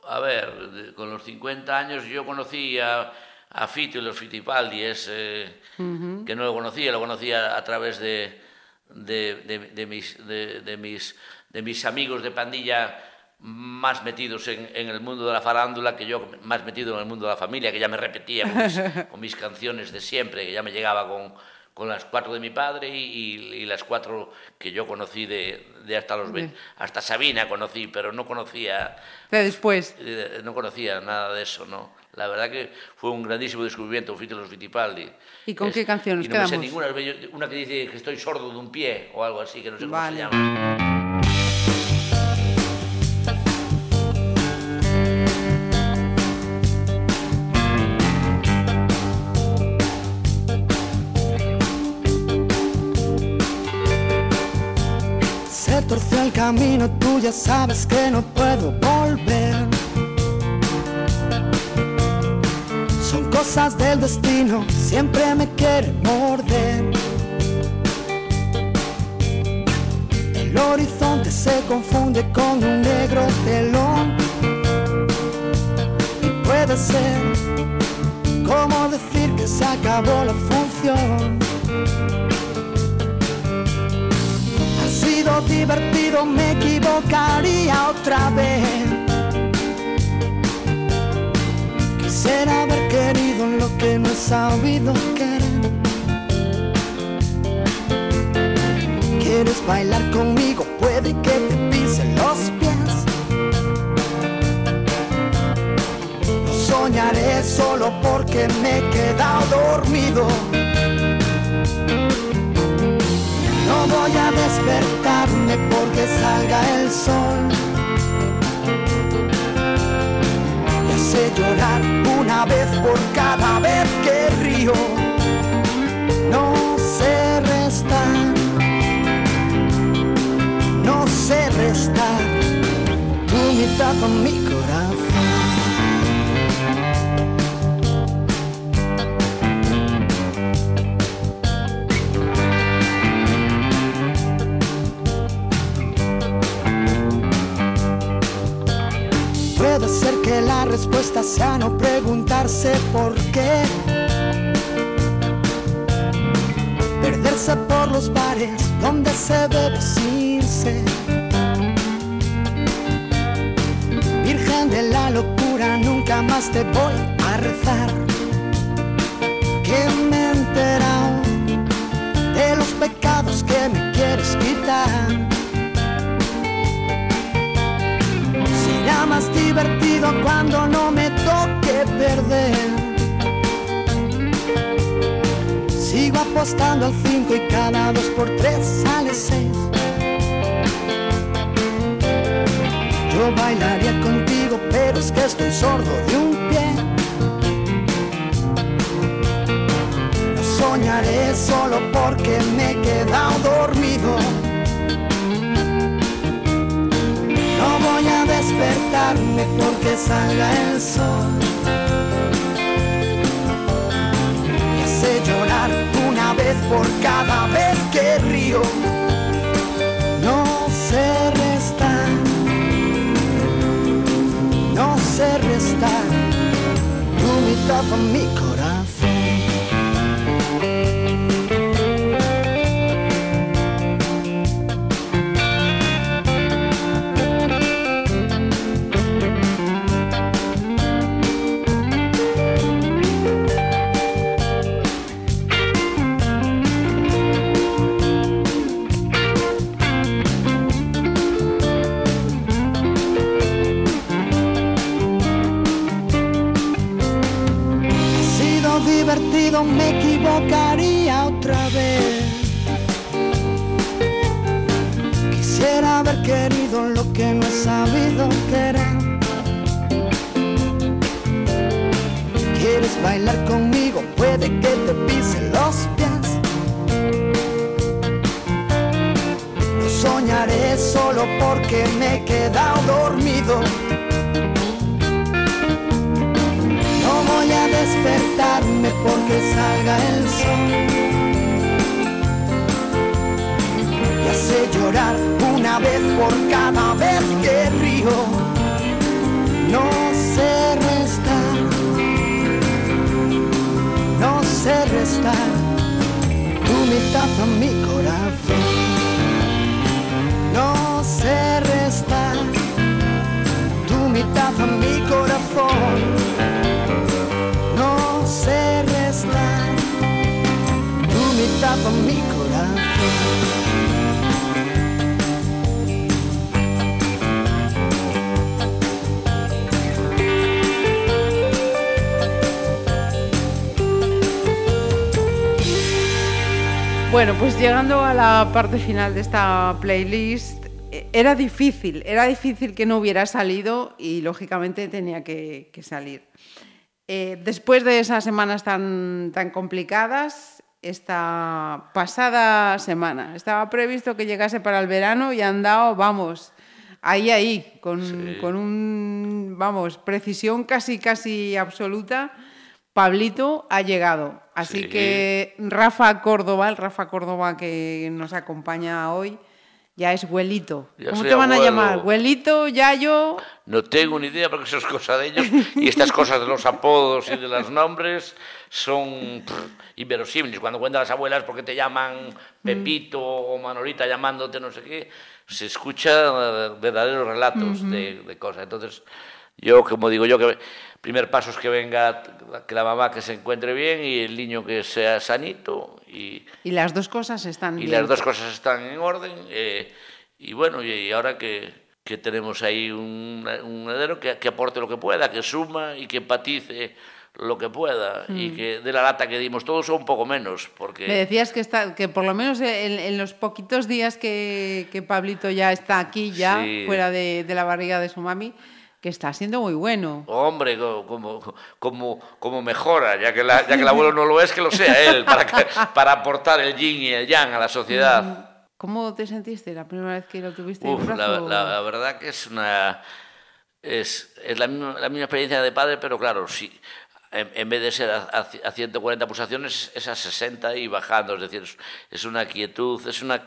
A ver, con los 50 años yo conocí a, a Fito y los Fitipaldi, es, eh, que no lo conocía, lo conocía a través de, de, de- de mis, de, mis, de mis amigos de pandilla más metidos en, en el mundo de la farándula que yo, más metido en el mundo de la familia, que ya me repetía con mis, con mis canciones de siempre, que ya me llegaba con, con las cuatro de mi padre y, y- y las cuatro que yo conocí de, de hasta los 20. Hasta Sabina conocí, pero no conocía De después. eh, no conocía nada de eso, ¿no? La verdad que fue un grandísimo descubrimiento, Fito los Fittipaldi. ¿Y con qué canción nos y no me sé quedamos? ninguna, una que dice que estoy sordo de un pie o algo así, que no sé cómo Vale. se llama. Camino tú ya sabes que no puedo volver. Son cosas del destino, siempre me quiere morder. El horizonte se confunde con un negro telón. Y puede ser como decir que se acabó la función. Divertido, me equivocaría otra vez. Quisiera haber querido lo que no he sabido querer. ¿Quieres bailar conmigo? Puede que te pisen los pies. No soñaré solo porque me he quedado dormido. No voy a despertarme porque salga el sol. Me hace llorar una vez por cada vez que río. No sé restar, no sé restar tu mitad con mi corazón. Respuesta sea no preguntarse por qué. Perderse por los bares donde se bebe sin sed. Virgen de la locura, nunca más te voy a rezar. Que me enterado de los pecados que me quieres quitar. Será más divertido cuando no me toque perder. Sigo apostando al 5 y cada 2 por 3 sale 6. Yo bailaría contigo, pero es que estoy sordo de un pie. No soñaré solo porque me he quedado dormido. No voy a despertarme porque salga el sol. Llorar una vez por cada vez que río. No sé restar, no sé restar tu mitad mi corazón. Porque me he quedado dormido. No voy a despertarme porque salga el sol. Y hace llorar una vez por cada vez que río. No sé restar, no sé restar tu mitad a no mi corazón. Bueno, pues llegando a la parte final de esta playlist, era difícil, era difícil que no hubiera salido y lógicamente tenía que, que salir. Eh, después de esas semanas tan, tan complicadas, esta pasada semana. Estaba previsto que llegase para el verano y han dado, vamos, ahí, ahí, con, Sí. con un, vamos, precisión casi, casi absoluta. Pablito ha llegado. Así Sí. que Rafa Córdoba, el Rafa Córdoba que nos acompaña hoy, ya es Huelito. Ya ¿Cómo te van a llamar? ¿Huelito, Yayo? No tengo ni idea porque eso es cosa de ellos. Y estas cosas de los apodos y de los nombres son pff, inverosímiles. Cuando cuentan las abuelas porque te llaman Pepito o Manolita llamándote no sé qué, se escucha verdaderos relatos de, de cosas. Entonces, yo, como digo yo, que primer paso es que venga, que la mamá que se encuentre bien y el niño que sea sanito y, Y las dos cosas están y bien. las dos cosas están en orden. eh, y bueno, y, y ahora que, que tenemos ahí un, un heredero que, que aporte lo que pueda, que suma y que empatice lo que pueda y que de la lata que dimos todos o un poco menos, porque... Me decías que, está, que por lo menos en, en los poquitos días que, que Pablito ya está aquí, ya Sí. fuera de, de la barriga de su mami, que está siendo muy bueno. Hombre, co- como, como, como mejora, ya que, la- ya que el abuelo no lo es, que lo sea él, para, que- para aportar el yin y el yang a la sociedad. ¿Cómo te sentiste la primera vez que lo tuviste en Uf, la, brazo? la- la verdad que es una es, es la, misma, la misma experiencia de padre, pero claro, si en, en vez de ser a 140 pulsaciones, es a 60 y bajando, es decir, es, es una quietud, es una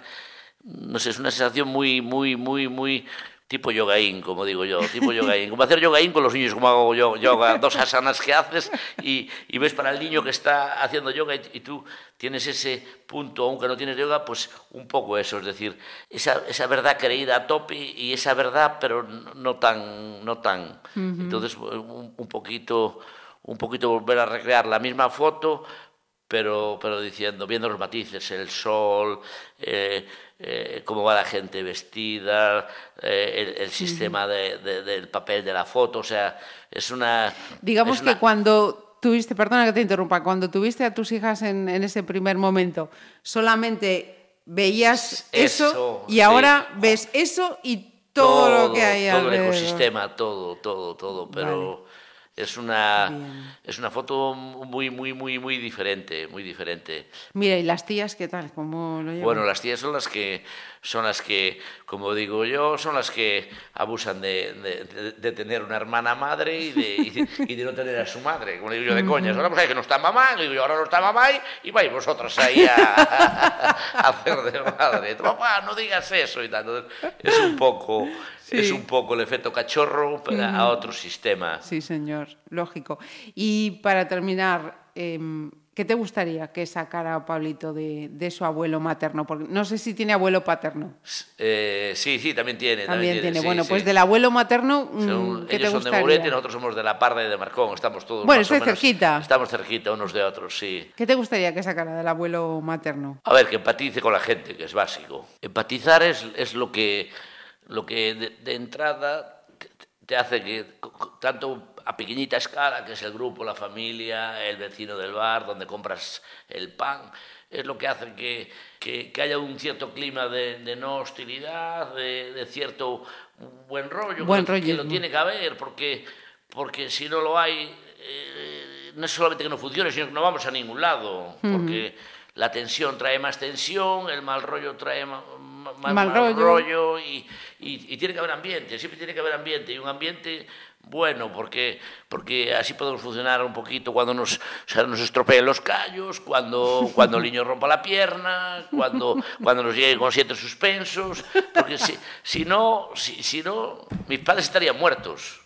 no sé, es una sensación muy, muy, muy, muy tipo yogaín, como digo yo, tipo yogaín. Como hacer yogaín con los niños, como hago yo, yoga, dos asanas que haces y, y ves para el niño que está haciendo yoga y, y tú tienes ese punto, aunque no tienes yoga, pues un poco eso, es decir, esa, esa verdad creída a tope y esa verdad, pero no, no tan, no tan. Entonces, un, un poquito, un poquito volver a recrear la misma foto, pero, pero diciendo, viendo los matices, el sol, eh, eh, cómo va la gente vestida, eh, el, el sistema de- de- del papel de la foto, o sea, es una... Digamos es que una- cuando tuviste, perdona que te interrumpa, cuando tuviste a tus hijas en, en ese primer momento, solamente veías eso, Eso, y sí. ahora ves eso y todo, lo que hay todo el alrededor. ecosistema, todo, todo, todo, pero es una Bien. es una foto muy, muy, muy, muy diferente, muy diferente. Mira, ¿y las tías qué tal? ¿Cómo lo llevan? Bueno, las tías son las que, son las que, como digo yo, son las que abusan de, de- de- de tener una hermana madre y de, y de- y de no tener a su madre, como digo yo de coñas. Ahora pues hay que no está mamá, digo yo, ahora no está mamá y, y vais vosotras ahí a, a hacer de madre. Papá, no digas eso y tal. Entonces, es un poco, es un poco el efecto cachorro pero a otro sistema. Sí, señor, lógico. Y para terminar, em, ¿qué te gustaría que sacara Pablito de, de su abuelo materno? Porque no sé si tiene abuelo paterno. Eh, sí, sí, también tiene. También tiene. sí, bueno, sí. pues del abuelo materno, mm, Son- ¿qué te ellos son de? Mourete, nosotros somos de La Parda y de Marcón, estamos todos Bueno, menos- cerquita. Estamos cerquita unos de otros, sí. ¿Qué te gustaría que sacara del abuelo materno? A ver, que empatice con la gente, que es básico. Empatizar es, es lo que, lo que de, de entrada te- hace que, tanto a pequeñita escala, que es el grupo, la familia, el vecino del bar, donde compras el pan, es lo que hace que, que- que haya un cierto clima de, de no hostilidad, de, de cierto buen rollo, Buen que, que lo tiene que haber, porque, porque si no lo hay, eh, no es solamente que no funcione, sino que no vamos a ningún lado, porque la tensión trae más tensión, el mal rollo trae Mal mal, rollo. rollo, y, y- y tiene que haber ambiente, siempre tiene que haber ambiente, y un ambiente bueno, porque, porque así podemos funcionar un poquito cuando nos, o sea, nos estropeen los callos, cuando, cuando el niño rompa la pierna, cuando, cuando nos llegue con siete suspensos, porque si, si no, si, si no, mis padres estarían muertos.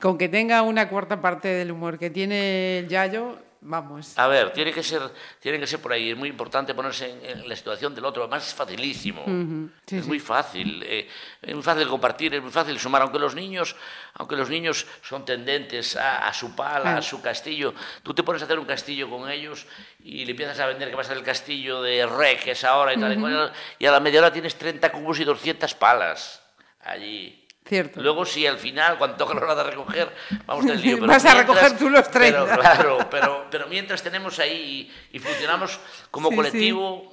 Con que tenga una cuarta parte del humor que tiene el Yayo, vamos. A ver, tiene que ser, tiene que ser por ahí. Es muy importante ponerse en, en la situación del otro. Además es facilísimo. Sí, es sí. muy fácil. eh, es muy fácil compartir, es muy fácil sumar. Aunque los niños, aunque los niños son tendentes a, a su pala, Claro. a su castillo, tú te pones a hacer un castillo con ellos y le empiezas a vender que va a ser el castillo de es ahora y tal. y cual, Y a la media hora tienes 30 cubos y 200 palas allí. Cierto. Luego, si al final, cuando toca la hora de recoger, vamos del lío. Pero Vas a mientras- recoger tú los 30. Pero, claro, pero, pero mientras tenemos ahí y, y funcionamos como Sí, colectivo,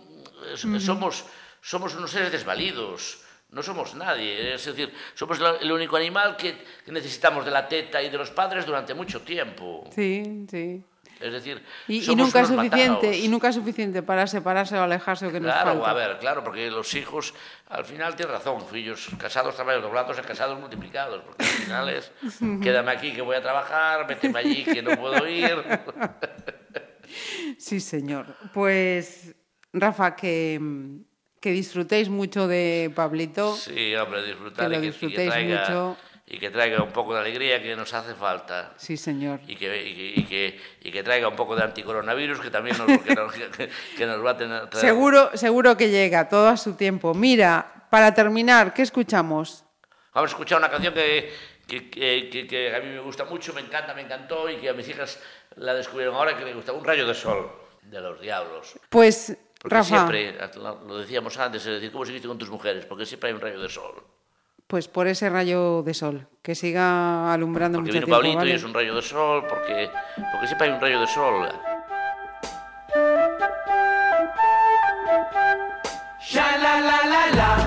es- somos, somos unos seres desvalidos. No somos nadie, es decir, somos el único animal que necesitamos de la teta y de los padres durante mucho tiempo. Sí, sí. Es decir, Y, nunca es suficiente, y nunca es suficiente para separarse o alejarse o que nos Claro, falta. a ver, claro, porque los hijos, al final tienes razón, fillos casados trabajan doblados casados multiplicados, porque al final es, quédame aquí que voy a trabajar, méteme allí que no puedo ir. Sí, señor. Pues, Rafa, que, que disfrutéis mucho de Pablito. Sí, hombre, disfrutar Que lo y, que, y que disfrutéis traiga, mucho. Y que traiga un poco de alegría que nos hace falta. Sí, señor. Y que, y, que, y, que, y que traiga un poco de anticoronavirus que también nos, que nos, que- nos va a tener... traer- Seguro, seguro que llega, todo a su tiempo. Mira, para terminar, ¿qué escuchamos? Vamos a escuchar una canción que, que, que- que- a mí me gusta mucho, me encanta, me encantó y que a mis hijas la descubrieron ahora que me gusta. Un rayo de sol de los diablos. Pues, Porque Rafa, siempre, lo decíamos antes, es decir, ¿cómo seguiste con tus mujeres? Porque siempre hay un rayo de sol. Pues por ese rayo de sol, que siga alumbrando Porque mucho vino tiempo, Pablito ¿vale? y es un rayo de sol, porque, porque siempre hay un rayo de sol. Sha la la la la,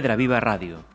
Pontevedra Viva Radio